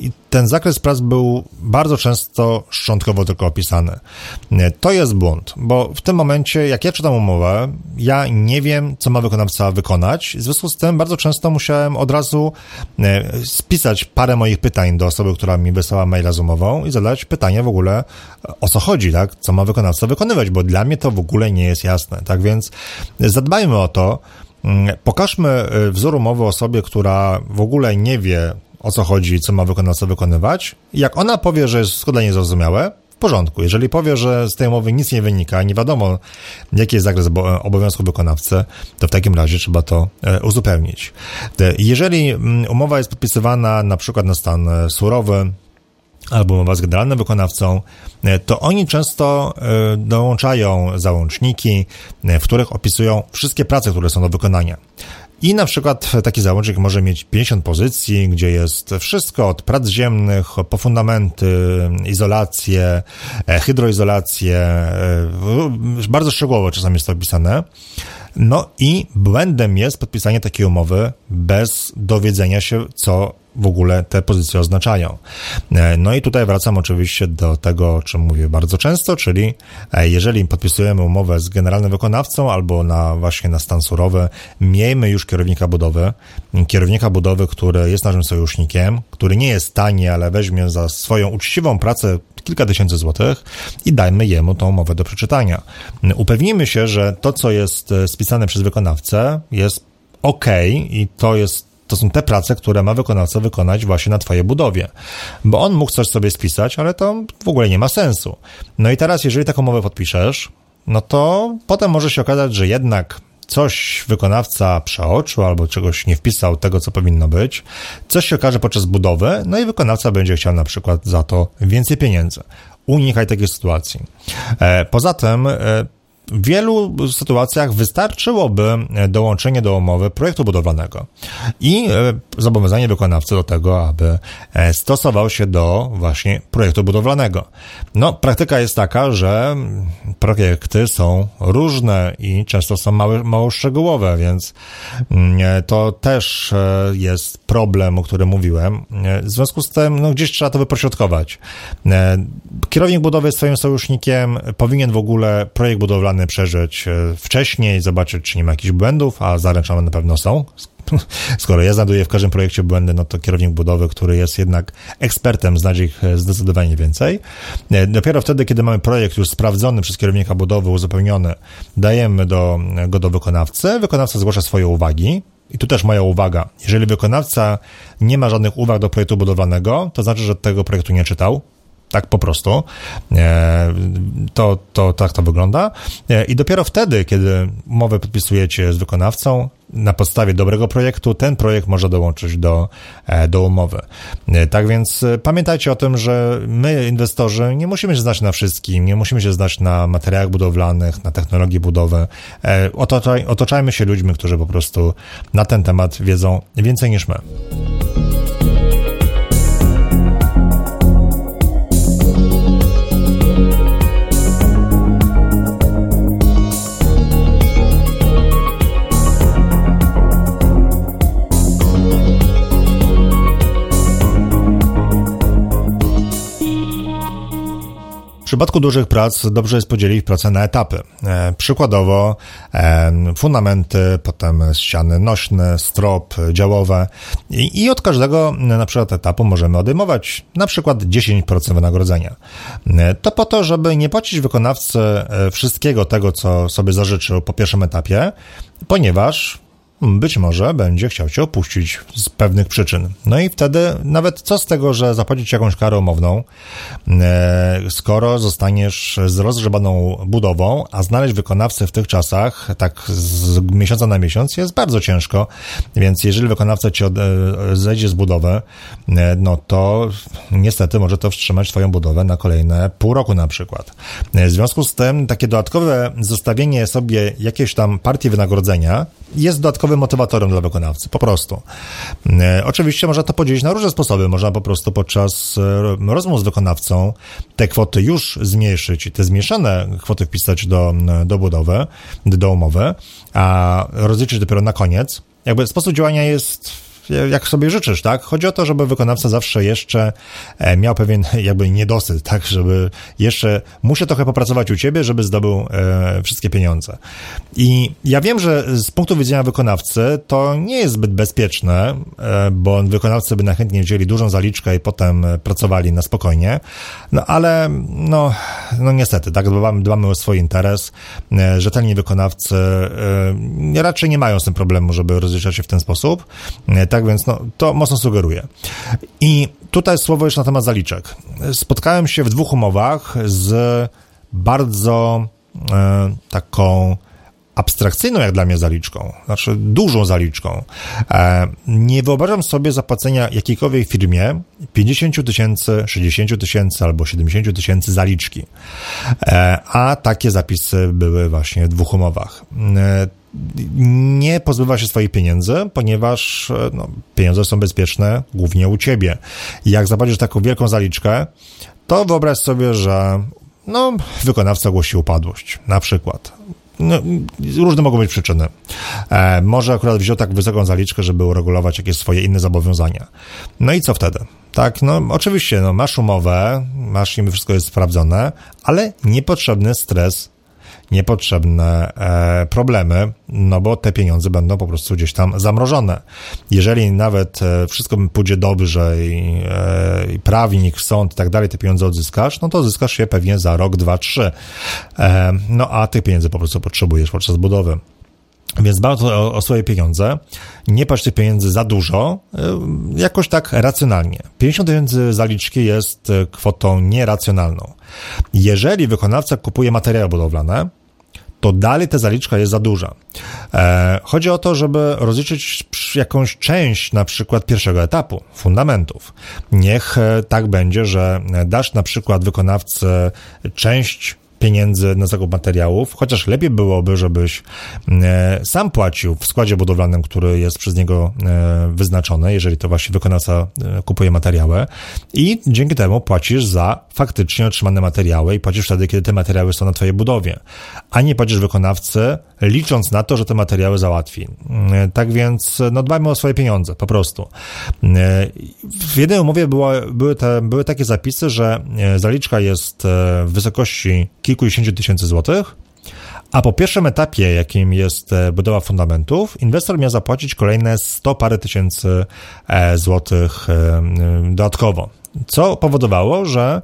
I ten zakres prac był bardzo często szczątkowo tylko opisany. To jest błąd, bo w tym momencie, jak ja czytam umowę, ja nie wiem, co ma wykonawca wykonać. W związku z tym bardzo często musiałem od razu e, spisać parę moich pytań do osoby, która mi wysłała maila z umową i zadać pytanie w ogóle, o co chodzi, tak? Co ma wykonawca wykonywać, bo dla mnie to w ogóle nie jest jasne. Tak więc zadbajmy o to, mm, Pokażmy e, wzór umowy osobie, która w ogóle nie wie, o co chodzi, co ma wykonawca wykonywać. Jak ona powie, że jest niej zrozumiałe, porządku. Jeżeli powie, że z tej umowy nic nie wynika, nie wiadomo, jaki jest zakres obowiązku wykonawcy, to w takim razie trzeba to e, uzupełnić. E, jeżeli mm, umowa jest podpisywana na przykład na stan e, surowy, albo umowa z generalnym wykonawcą, to oni często dołączają załączniki, w których opisują wszystkie prace, które są do wykonania. I na przykład taki załącznik może mieć 50 pozycji, gdzie jest wszystko od prac ziemnych, po fundamenty, izolację, e, hydroizolację, e, bardzo szczegółowo czasami jest to opisane. No i błędem jest podpisanie takiej umowy bez dowiedzenia się, co w ogóle te pozycje oznaczają. E, no i tutaj wracam oczywiście do tego, o czym mówię bardzo często, czyli e, jeżeli podpisujemy umowę z generalnym wykonawcą albo na właśnie na stan surowy, miejmy już kierownika budowy, kierownika budowy, który jest naszym sojusznikiem, który nie jest tani, ale weźmie za swoją uczciwą pracę kilka tysięcy złotych i dajmy jemu tą umowę do przeczytania. Upewnijmy się, że to, co jest e, spisane przez wykonawcę, jest ok i to jest to są te prace, które ma wykonawca wykonać właśnie na Twojej budowie. Bo on mógł coś sobie spisać, ale to w ogóle nie ma sensu. No i teraz, jeżeli taką umowę podpiszesz, no to potem może się okazać, że jednak coś wykonawca przeoczył albo czegoś nie wpisał tego, co powinno być, coś się okaże podczas budowy, no i wykonawca będzie chciał na przykład za to więcej pieniędzy. Unikaj takiej sytuacji. E, poza tym, e, w wielu sytuacjach wystarczyłoby dołączenie do umowy projektu budowlanego i e, zobowiązanie wykonawcy do tego, aby e, stosował się do właśnie projektu budowlanego. No, praktyka jest taka, że projekty są różne i często są małe, mało szczegółowe, więc mm, e, to też jest problem, o którym mówiłem. W związku z tym, no, gdzieś trzeba to wypośrodkować. Kierownik budowy jest swoim sojusznikiem, powinien w ogóle projekt budowlany przeżyć e, wcześniej, zobaczyć, czy nie ma jakichś błędów, a zaręczone na pewno są. Skoro ja znajduję w każdym projekcie błędy, no to kierownik budowy, który jest jednak ekspertem, znajdzie ich e, zdecydowanie więcej. E, dopiero wtedy, kiedy mamy projekt już sprawdzony przez kierownika budowy, uzupełniony, dajemy do, go do wykonawcy. Wykonawca zgłasza swoje uwagi, i tu też moja uwaga. Jeżeli wykonawca nie ma żadnych uwag do projektu budowlanego, to znaczy, że tego projektu nie czytał, tak po prostu. E, to, to tak to wygląda. E, I dopiero wtedy, kiedy umowę podpisujecie z wykonawcą, na podstawie dobrego projektu, ten projekt może dołączyć do, e, do umowy. Tak więc pamiętajcie o tym, że my, inwestorzy, nie musimy się znać na wszystkim, nie musimy się znać na materiałach budowlanych, na technologii budowy. Otaczaj, otaczajmy się ludźmi, którzy po prostu na ten temat wiedzą więcej niż my. Przypadku dużych prac dobrze jest podzielić pracę na etapy. E, przykładowo e, fundamenty, potem ściany nośne, strop, działowe I, i od każdego na przykład etapu możemy odejmować na przykład 10% wynagrodzenia. E, to po to, żeby nie płacić wykonawcy e, wszystkiego tego, co sobie zażyczył po pierwszym etapie, ponieważ być może będzie chciał cię opuścić z pewnych przyczyn. No i wtedy nawet co z tego, że zapłacić jakąś karę umowną, e, skoro zostaniesz z rozgrzebaną budową, a znaleźć wykonawcę w tych czasach, tak z miesiąca na miesiąc, jest bardzo ciężko, więc jeżeli wykonawca ci od, e, zejdzie z budowy, e, no to niestety może to wstrzymać twoją budowę na kolejne pół roku na przykład. W związku z tym takie dodatkowe zostawienie sobie jakiejś tam partii wynagrodzenia jest dodatkowe dodatkowym motywatorem dla wykonawcy, po prostu. E, oczywiście można to podzielić na różne sposoby. Można po prostu podczas e, rozmów z wykonawcą te kwoty już zmniejszyć i te zmieszane kwoty wpisać do, do budowy, do umowy, a rozliczyć dopiero na koniec. Jakby sposób działania jest jak sobie życzysz, tak? Chodzi o to, żeby wykonawca zawsze jeszcze e, miał pewien jakby niedosyt, tak? Żeby jeszcze muszę trochę popracować u ciebie, żeby zdobył e, wszystkie pieniądze. I ja wiem, że z punktu widzenia wykonawcy to nie jest zbyt bezpieczne, e, bo wykonawcy by najchętniej wzięli dużą zaliczkę i potem pracowali na spokojnie, no ale no, no niestety, tak? Dbamy, dbamy o swój interes. Rzetelni wykonawcy raczej nie mają z tym problemu, żeby rozliczać się w ten sposób. Tak tak więc no, to mocno sugeruje. I tutaj słowo jeszcze na temat zaliczek. Spotkałem się w dwóch umowach z bardzo e, taką abstrakcyjną jak dla mnie zaliczką, znaczy dużą zaliczką. E, nie wyobrażam sobie zapłacenia jakiejkolwiek firmie 50 tysięcy, 60 tysięcy albo 70 tysięcy zaliczki. E, a takie zapisy były właśnie w dwóch umowach. E, nie pozbywa się swoich pieniędzy, ponieważ e, no, pieniądze są bezpieczne głównie u ciebie. Jak zapłacisz taką wielką zaliczkę, to wyobraź sobie, że no, wykonawca ogłosi upadłość, na przykład. No, różne mogą być przyczyny. E, może akurat wziął tak wysoką zaliczkę, żeby uregulować jakieś swoje inne zobowiązania. No i co wtedy? Tak, no oczywiście, no, masz umowę, masz niby wszystko jest sprawdzone, ale niepotrzebny stres niepotrzebne e, problemy, no bo te pieniądze będą po prostu gdzieś tam zamrożone. Jeżeli nawet e, wszystko pójdzie dobrze i, e, i prawnik, sąd i tak dalej, te pieniądze odzyskasz, no to odzyskasz je pewnie za rok, dwa, trzy. No a tych pieniędzy po prostu potrzebujesz podczas budowy. Więc bardzo o, o, swoje pieniądze. Nie patrz tych pieniędzy za dużo, jakoś tak racjonalnie. 50 tysięcy zaliczki jest kwotą nieracjonalną. Jeżeli wykonawca kupuje materiały budowlane, to dalej ta zaliczka jest za duża. E, chodzi o to, żeby rozliczyć jakąś część na przykład pierwszego etapu, fundamentów. Niech e, tak będzie, że dasz na przykład wykonawcy część pieniędzy na zakup materiałów, chociaż lepiej byłoby, żebyś e, sam płacił w składzie budowlanym, który jest przez niego e, wyznaczony, jeżeli to właśnie wykonawca e, kupuje materiały i dzięki temu płacisz za faktycznie otrzymane materiały i płacisz wtedy, kiedy te materiały są na twojej budowie, a nie płacisz wykonawcy, licząc na to, że te materiały załatwi. Tak więc no, dbajmy o swoje pieniądze, po prostu. W jednej umowie były, te, były takie zapisy, że zaliczka jest w wysokości kilkudziesięciu tysięcy złotych, a po pierwszym etapie, jakim jest e, budowa fundamentów, inwestor miał zapłacić kolejne 100 parę tysięcy e, złotych e, dodatkowo, co powodowało, że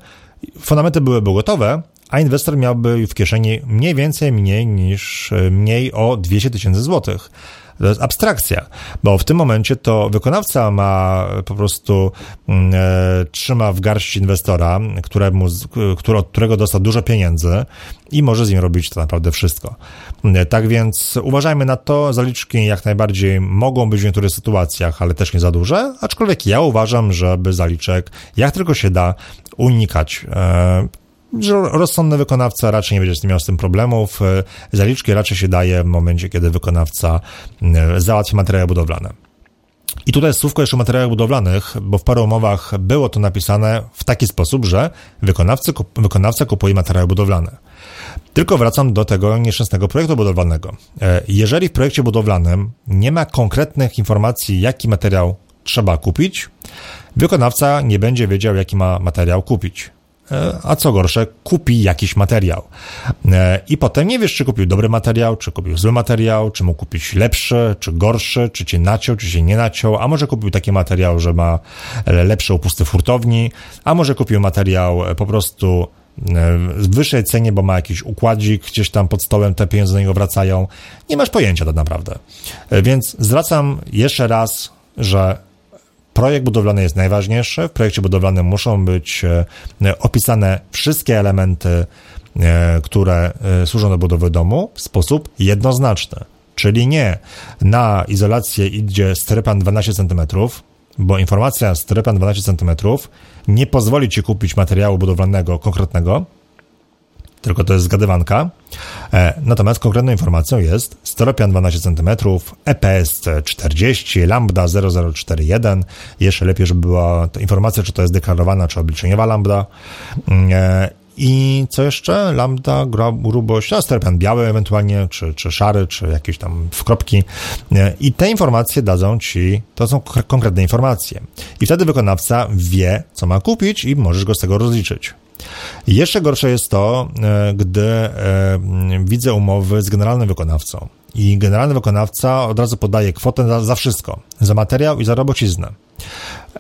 fundamenty byłyby gotowe, a inwestor miałby w kieszeni mniej więcej mniej niż mniej o 200 tysięcy złotych. To jest abstrakcja, bo w tym momencie to wykonawca ma po prostu mm, e, trzyma w garści inwestora, któremu, który, od którego dostał dużo pieniędzy i może z nim robić to naprawdę wszystko. E, tak więc uważajmy na to, zaliczki jak najbardziej mogą być w niektórych sytuacjach, ale też nie za duże, aczkolwiek ja uważam, żeby zaliczek jak tylko się da unikać. E, rozsądny wykonawca raczej nie będzie miał z tym problemów. E, zaliczki raczej się daje w momencie, kiedy wykonawca e, załatwi materiały budowlane. I tutaj słówko jeszcze o materiałach budowlanych, bo w paru umowach było to napisane w taki sposób, że wykonawcy, wykonawca kupuje materiały budowlane. Tylko wracam do tego nieszczęsnego projektu budowlanego. E, jeżeli w projekcie budowlanym nie ma konkretnych informacji, jaki materiał trzeba kupić, wykonawca nie będzie wiedział, jaki ma materiał kupić. E, a co gorsze, kupi jakiś materiał. E, I potem nie wiesz, czy kupił dobry materiał, czy kupił zły materiał, czy mógł kupić lepszy, czy gorszy, czy cię naciął, czy się nie naciął, a może kupił taki materiał, że ma lepsze upusty w hurtowni, a może kupił materiał po prostu w wyższej cenie, bo ma jakiś układzik gdzieś tam pod stołem, te pieniądze do niego wracają. Nie masz pojęcia tak naprawdę. Więc zwracam jeszcze raz, że projekt budowlany jest najważniejszy. W projekcie budowlanym muszą być e, opisane wszystkie elementy, e, które e, służą do budowy domu w sposób jednoznaczny. Czyli nie na izolację idzie strypan 12 cm, bo informacja strypan 12 cm nie pozwoli ci kupić materiału budowlanego konkretnego, tylko to jest zgadywanka. E, natomiast konkretną informacją jest steropian 12 cm, EPS 40, lambda 0041. Jeszcze lepiej, żeby była to informacja, czy to jest deklarowana, czy obliczeniowa lambda. E, I co jeszcze? Lambda, grubość, a steropian biały ewentualnie, czy, czy szary, czy jakieś tam wkropki. E, I te informacje dadzą ci, to są konkretne informacje. I wtedy wykonawca wie, co ma kupić i możesz go z tego rozliczyć. Jeszcze gorsze jest to, e, gdy e, widzę umowy z generalnym wykonawcą i generalny wykonawca od razu podaje kwotę za, za wszystko, za materiał i za robociznę.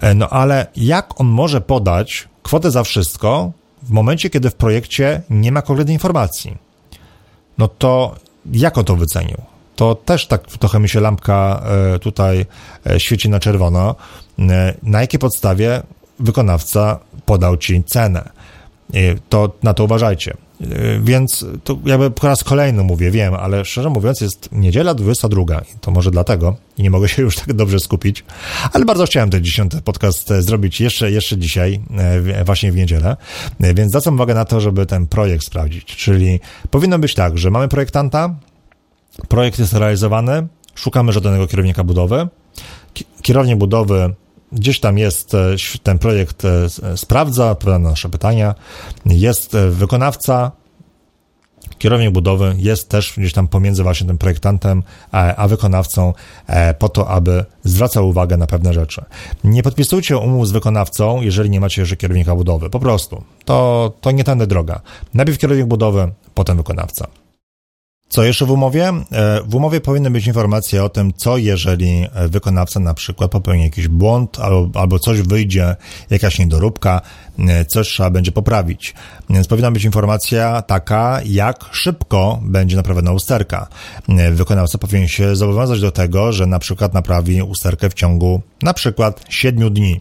E, no ale jak on może podać kwotę za wszystko w momencie, kiedy w projekcie nie ma konkretnej informacji? No to jak on to wycenił? To też tak trochę mi się lampka tutaj świeci na czerwono. Na jakiej podstawie wykonawca podał ci cenę? To na to uważajcie. Więc to jakby po raz kolejny mówię, wiem, ale szczerze mówiąc jest niedziela 22 i to może dlatego i nie mogę się już tak dobrze skupić, ale bardzo chciałem ten dziesiąty podcast zrobić jeszcze, jeszcze dzisiaj, e, właśnie w niedzielę, e, więc zwracam uwagę na to, żeby ten projekt sprawdzić, czyli powinno być tak, że mamy projektanta, projekt jest realizowany, szukamy żadnego kierownika budowy, kierownik budowy Gdzieś tam jest e, ten projekt, e, sprawdza, odpowiada na nasze pytania. Jest e, wykonawca, kierownik budowy jest też gdzieś tam pomiędzy właśnie tym projektantem a, wykonawcą po to, aby zwracał uwagę na pewne rzeczy. Nie podpisujcie umów z wykonawcą, jeżeli nie macie jeszcze kierownika budowy. Po prostu. To, to nie tędy droga. Najpierw kierownik budowy, potem wykonawca. Co jeszcze w umowie? E, w umowie powinny być informacje o tym, co jeżeli wykonawca na przykład popełni jakiś błąd albo, albo coś wyjdzie, jakaś niedoróbka, e, coś trzeba będzie poprawić. Więc powinna być informacja taka, jak szybko będzie naprawiona usterka. E, wykonawca powinien się zobowiązać do tego, że na przykład naprawi usterkę w ciągu na przykład 7 dni.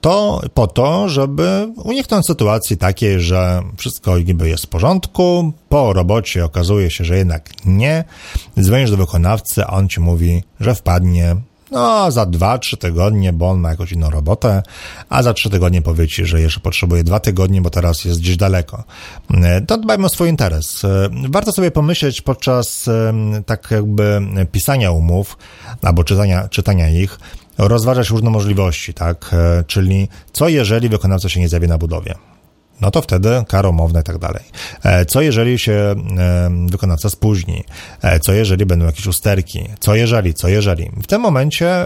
To po to, żeby uniknąć sytuacji takiej, że wszystko niby jest w porządku, po robocie okazuje się, że jednak nie. Dzwonisz do wykonawcy, a on ci mówi, że wpadnie no, za dwa, trzy tygodnie, bo on ma jakąś inną robotę, a za trzy tygodnie powie ci, że jeszcze potrzebuje dwa tygodnie, bo teraz jest gdzieś daleko. To dbajmy o swój interes. Warto sobie pomyśleć podczas tak jakby pisania umów albo czytania, czytania ich, rozważać różne możliwości, tak? E, czyli co jeżeli wykonawca się nie zjawi na budowie? No to wtedy kara umowna i tak dalej. E, co jeżeli się e, wykonawca spóźni? Co jeżeli będą jakieś usterki? Co jeżeli? Co jeżeli? W tym momencie,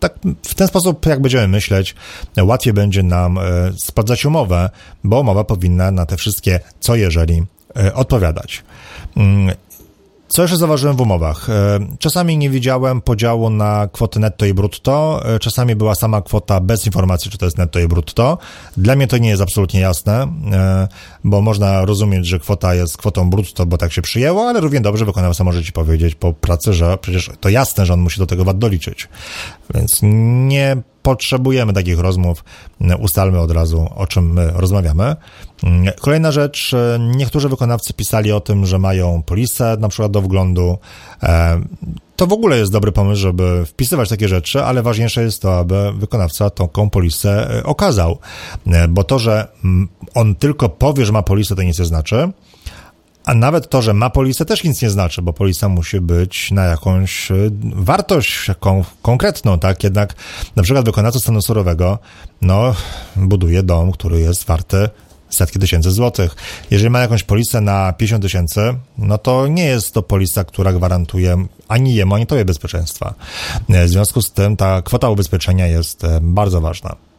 tak w ten sposób, jak będziemy myśleć, łatwiej będzie nam sprawdzać umowę, bo umowa powinna na te wszystkie co jeżeli odpowiadać. Co jeszcze zauważyłem w umowach? E, czasami nie widziałem podziału na kwoty netto i brutto, e, czasami była sama kwota bez informacji, czy to jest netto i brutto. Dla mnie to nie jest absolutnie jasne, e, bo można rozumieć, że kwota jest kwotą brutto, bo tak się przyjęło, ale równie dobrze wykonawca może ci powiedzieć po pracy, że przecież to jasne, że on musi do tego VAT doliczyć. Więc nie potrzebujemy takich rozmów. Ustalmy od razu, o czym my rozmawiamy. Kolejna rzecz, niektórzy wykonawcy pisali o tym, że mają polisę na przykład do wglądu. E, to w ogóle jest dobry pomysł, żeby wpisywać takie rzeczy, ale ważniejsze jest to, aby wykonawca taką polisę e, okazał. E, bo to, że on tylko powie, że ma polisę, to nic nie znaczy. A nawet to, że ma polisę też nic nie znaczy, bo polisa musi być na jakąś wartość jaką, konkretną, tak? Jednak na przykład wykonawca stanu surowego, no, buduje dom, który jest warty setki tysięcy złotych. Jeżeli ma jakąś polisę na 50 tysięcy, no to nie jest to polisa, która gwarantuje ani jemu, ani tobie bezpieczeństwa. W związku z tym ta kwota ubezpieczenia jest e, bardzo ważna.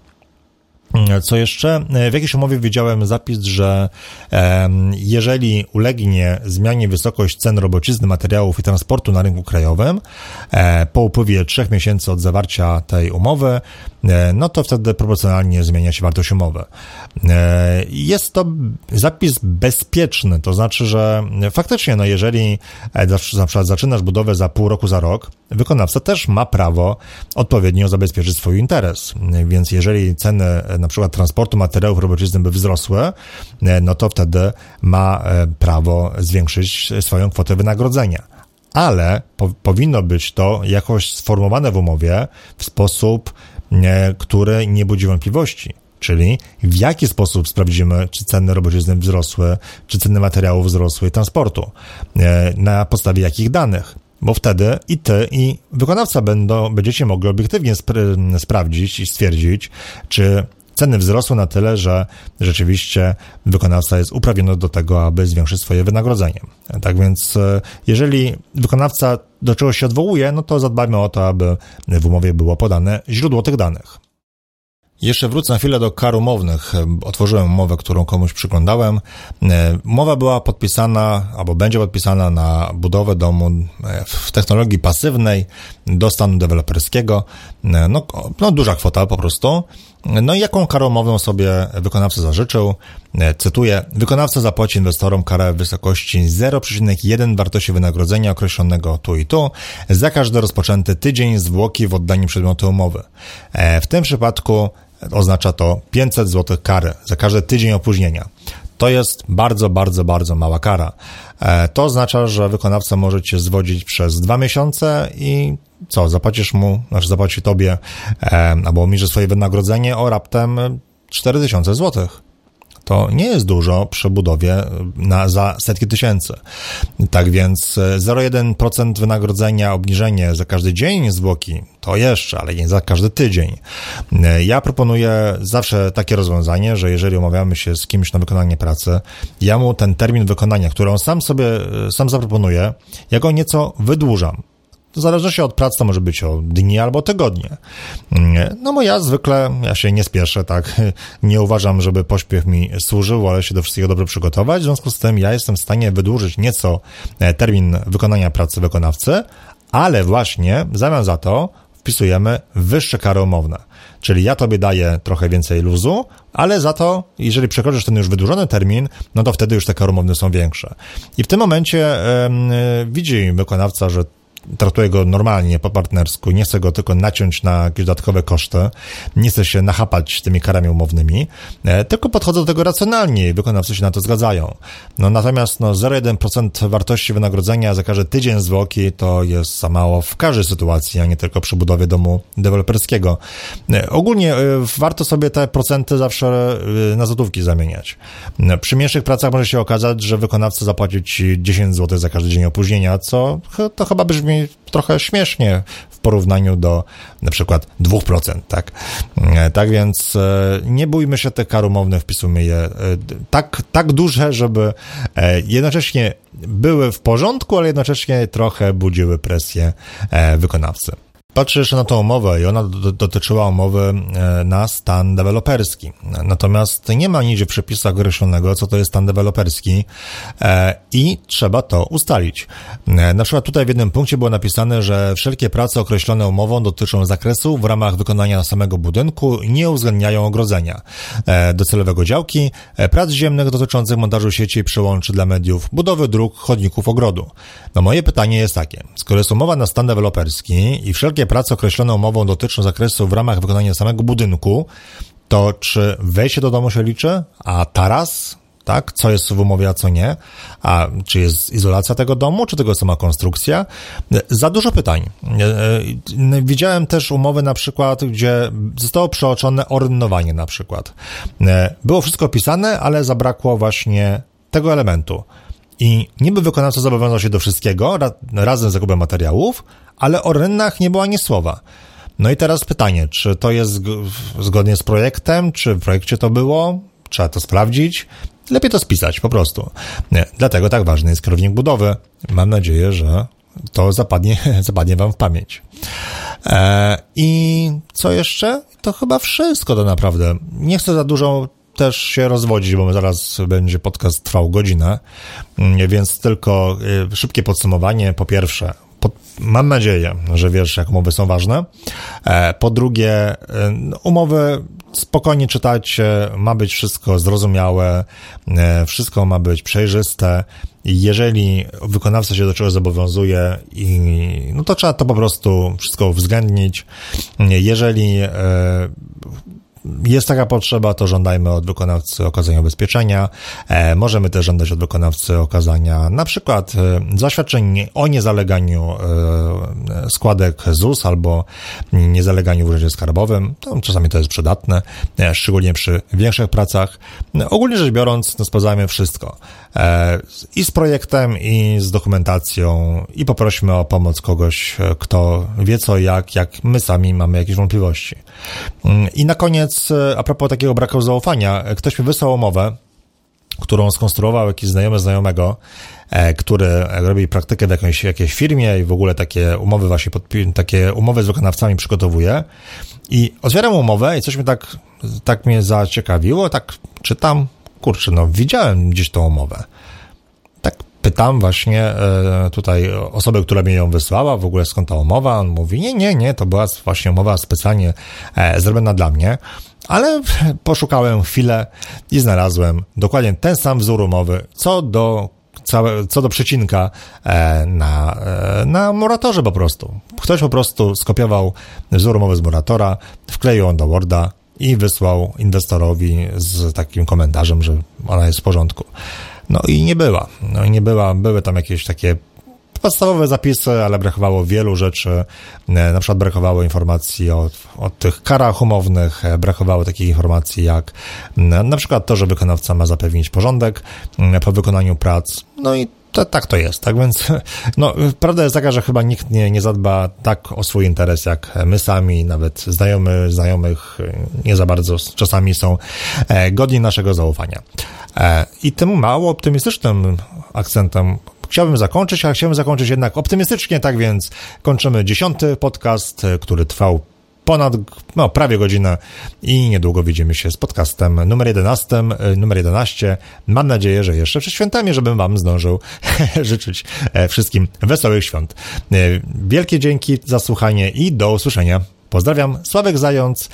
Co jeszcze? W jakiejś umowie widziałem zapis, że jeżeli ulegnie zmianie wysokość cen robocizny, materiałów i transportu na rynku krajowym e, po upływie trzech miesięcy od zawarcia tej umowy, e, no to wtedy proporcjonalnie zmienia się wartość umowy. E, jest to zapis bezpieczny, to znaczy, że faktycznie, no jeżeli na przykład zaczynasz budowę za pół roku, za rok, wykonawca też ma prawo odpowiednio zabezpieczyć swój interes. Więc jeżeli ceny na przykład transportu materiałów robocizny by wzrosły, no to wtedy ma prawo zwiększyć swoją kwotę wynagrodzenia ale po, powinno być to jakoś sformułowane w umowie w sposób, który nie budzi wątpliwości. Czyli w jaki sposób sprawdzimy, czy ceny robocizny wzrosły, czy ceny materiałów wzrosły transportu, na podstawie jakich danych bo wtedy i ty, i wykonawca będą, będziecie mogli obiektywnie spra- sprawdzić i stwierdzić, czy ceny wzrosły na tyle, że rzeczywiście wykonawca jest uprawniony do tego, aby zwiększyć swoje wynagrodzenie. Tak więc, e, jeżeli wykonawca do czegoś się odwołuje, no to zadbajmy o to, aby w umowie było podane źródło tych danych. Jeszcze wrócę na chwilę do kar umownych. Otworzyłem umowę, którą komuś przyglądałem. E, umowa była podpisana, albo będzie podpisana na budowę domu e, w technologii pasywnej do stanu deweloperskiego. E, no, no duża kwota po prostu. No i jaką karę umowną sobie wykonawca zażyczył? Cytuję, wykonawca zapłaci inwestorom karę w wysokości 0,1 wartości wynagrodzenia określonego tu i tu za każdy rozpoczęty tydzień zwłoki w oddaniu przedmiotu umowy. W tym przypadku oznacza to 500 zł kary za każdy tydzień opóźnienia. To jest bardzo, bardzo, bardzo mała kara. E, to oznacza, że wykonawca może cię zwodzić przez dwa miesiące i co, zapłacisz mu, znaczy zapłaci tobie e, albo obniży swoje wynagrodzenie o raptem 4000 złotych to nie jest dużo przy budowie na, za setki tysięcy. Tak więc 0,1% e, wynagrodzenia, obniżenie za każdy dzień zwłoki, to jeszcze, ale nie za każdy tydzień. E, ja proponuję zawsze takie rozwiązanie, że jeżeli umawiamy się z kimś na wykonanie pracy, ja mu ten termin wykonania, który on sam sobie, e, sam zaproponuje, ja go nieco wydłużam. W zależności od pracy to może być o dni albo tygodnie. No bo ja zwykle, ja się nie spieszę, tak, nie uważam, żeby pośpiech mi służył, ale się do wszystkiego dobrze przygotować, w związku z tym ja jestem w stanie wydłużyć nieco e, termin wykonania pracy wykonawcy, ale właśnie w zamian za to wpisujemy wyższe kary umowne. Czyli ja tobie daję trochę więcej luzu, ale za to, jeżeli przekroczysz ten już wydłużony termin, no to wtedy już te kary umowne są większe. I w tym momencie yy, widzi wykonawca, że traktuję go normalnie, po partnersku, nie chcę go tylko naciąć na jakieś dodatkowe koszty, nie chcę się nachapać tymi karami umownymi, e, tylko podchodzę do tego racjonalnie i wykonawcy się na to zgadzają. No natomiast no 0,1% wartości wynagrodzenia za każdy tydzień zwłoki to jest za mało w każdej sytuacji, a nie tylko przy budowie domu deweloperskiego. E, ogólnie e, warto sobie te procenty zawsze na złotówki zamieniać. Przy mniejszych pracach może się okazać, że wykonawca zapłaci ci 10 zł za każdy dzień opóźnienia, co to chyba brzmi brzmi trochę śmiesznie w porównaniu do na przykład 2%, tak? E, tak więc e, nie bójmy się tych kar umownych, wpisujmy je e, tak, tak duże, żeby jednocześnie były w porządku, ale jednocześnie trochę budziły presję wykonawcy. Patrzę jeszcze na tą umowę i ona dotyczyła umowy e, na stan deweloperski. Natomiast nie ma nigdzie w przepisach określonego, co to jest stan deweloperski e, i trzeba to ustalić. E, na przykład tutaj w jednym punkcie było napisane, że wszelkie prace określone umową dotyczą zakresu w ramach wykonania samego budynku nie uwzględniają ogrodzenia docelowego działki, prac ziemnych dotyczących montażu sieci i przełączy dla mediów, budowy dróg, chodników, ogrodu. No moje pytanie jest takie, skoro jest umowa na stan deweloperski i wszelkie prace określone umową dotyczą zakresu w ramach wykonania samego budynku, to czy wejście do domu się liczy, a taras, tak, co jest w umowie, a co nie, a czy jest izolacja tego domu, czy tego sama konstrukcja? Za dużo pytań. E, e, widziałem też umowy na przykład, gdzie zostało przeoczone ordynowanie na przykład. E, było wszystko opisane, ale zabrakło właśnie tego elementu. I niby wykonawca zobowiązał się do wszystkiego razem z zakupem materiałów, ale o rynnach nie było ani słowa. No i teraz pytanie, czy to jest zgodnie z projektem, czy w projekcie to było? Trzeba to sprawdzić. Lepiej to spisać, po prostu. Nie, dlatego tak ważny jest kierownik budowy. Mam nadzieję, że to zapadnie, zapadnie wam w pamięć. E, I co jeszcze? To chyba wszystko to naprawdę. Nie chcę za dużo też się rozwodzić, bo zaraz będzie podcast trwał godzinę, mm, więc tylko y, szybkie podsumowanie. Po pierwsze, pod, mam nadzieję, że wiesz, jak umowy są ważne. E, po drugie, y, umowy spokojnie czytajcie, ma być wszystko zrozumiałe, e, wszystko ma być przejrzyste. Jeżeli wykonawca się do czegoś zobowiązuje, i, no to trzeba to po prostu wszystko uwzględnić. Jeżeli e, jest taka potrzeba, to żądajmy od wykonawcy okazania ubezpieczenia. E, możemy też żądać od wykonawcy okazania na przykład e, zaświadczeń o niezaleganiu e, składek ZUS albo niezaleganiu w urzędzie skarbowym. To, czasami to jest przydatne, e, szczególnie przy większych pracach. Ogólnie rzecz biorąc, no, sprawdzamy wszystko. E, I z projektem, i z dokumentacją, i poprośmy o pomoc kogoś, e, kto wie co, jak, jak my sami mamy jakieś wątpliwości. Mm, I na koniec, e, a propos takiego braku zaufania, ktoś mi wysłał umowę, którą skonstruował jakiś znajomy znajomego, który robi praktykę w jakiejś, firmie i w ogóle takie umowy właśnie, takie umowy z wykonawcami przygotowuje. I otwieram umowę i coś mi tak, tak mnie zaciekawiło, tak czytam, kurczę, no widziałem gdzieś tą umowę. Pytam właśnie e, tutaj osobę, która mi ją wysłała, w ogóle skąd ta umowa. On mówi, nie, nie, nie, to była właśnie umowa specjalnie e, zrobiona dla mnie. Ale poszukałem chwilę i znalazłem dokładnie ten sam wzór umowy, co do całe, co do przecinka e, na, na moratorze po prostu. Ktoś po prostu skopiował wzór umowy z moratora, wkleił on do Worda, i wysłał inwestorowi z takim komentarzem, że ona jest w porządku. No i nie była. No i nie była. Były tam jakieś takie podstawowe zapisy, ale brakowało wielu rzeczy. Na przykład brakowało informacji o, o tych karach umownych, brakowało takich informacji jak na przykład to, że wykonawca ma zapewnić porządek po wykonaniu prac. No i to, tak to jest, tak więc no, prawda jest taka, że chyba nikt nie, nie zadba tak o swój interes jak my sami, nawet znajomy, znajomych nie za bardzo czasami są e, godni naszego zaufania. E, I tym mało optymistycznym akcentem chciałbym zakończyć, ale chciałbym zakończyć jednak optymistycznie, tak więc kończymy dziesiąty podcast, który trwał ponad, no, prawie godzinę i niedługo widzimy się z podcastem numer 11, e, numer 11. Mam nadzieję, że jeszcze przed świętami, żebym wam zdążył życzyć e, wszystkim wesołych świąt. E, wielkie dzięki za słuchanie i do usłyszenia. Pozdrawiam, Sławek Zając.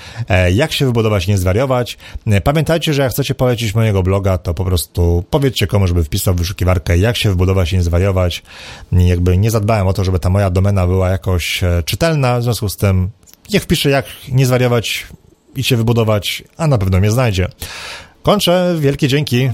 Jak się wybudować, nie zwariować. Pamiętajcie, że jak chcecie polecić mojego bloga, to po prostu powiedzcie komuś, żeby wpisał w wyszukiwarkę, jak się wybudować, nie zwariować. Jakby nie zadbałem o to, żeby ta moja domena była jakoś czytelna, w związku z tym Niech wpisze, jak nie zwariować i się wybudować, a na pewno mnie znajdzie. Kończę. Wielkie dzięki.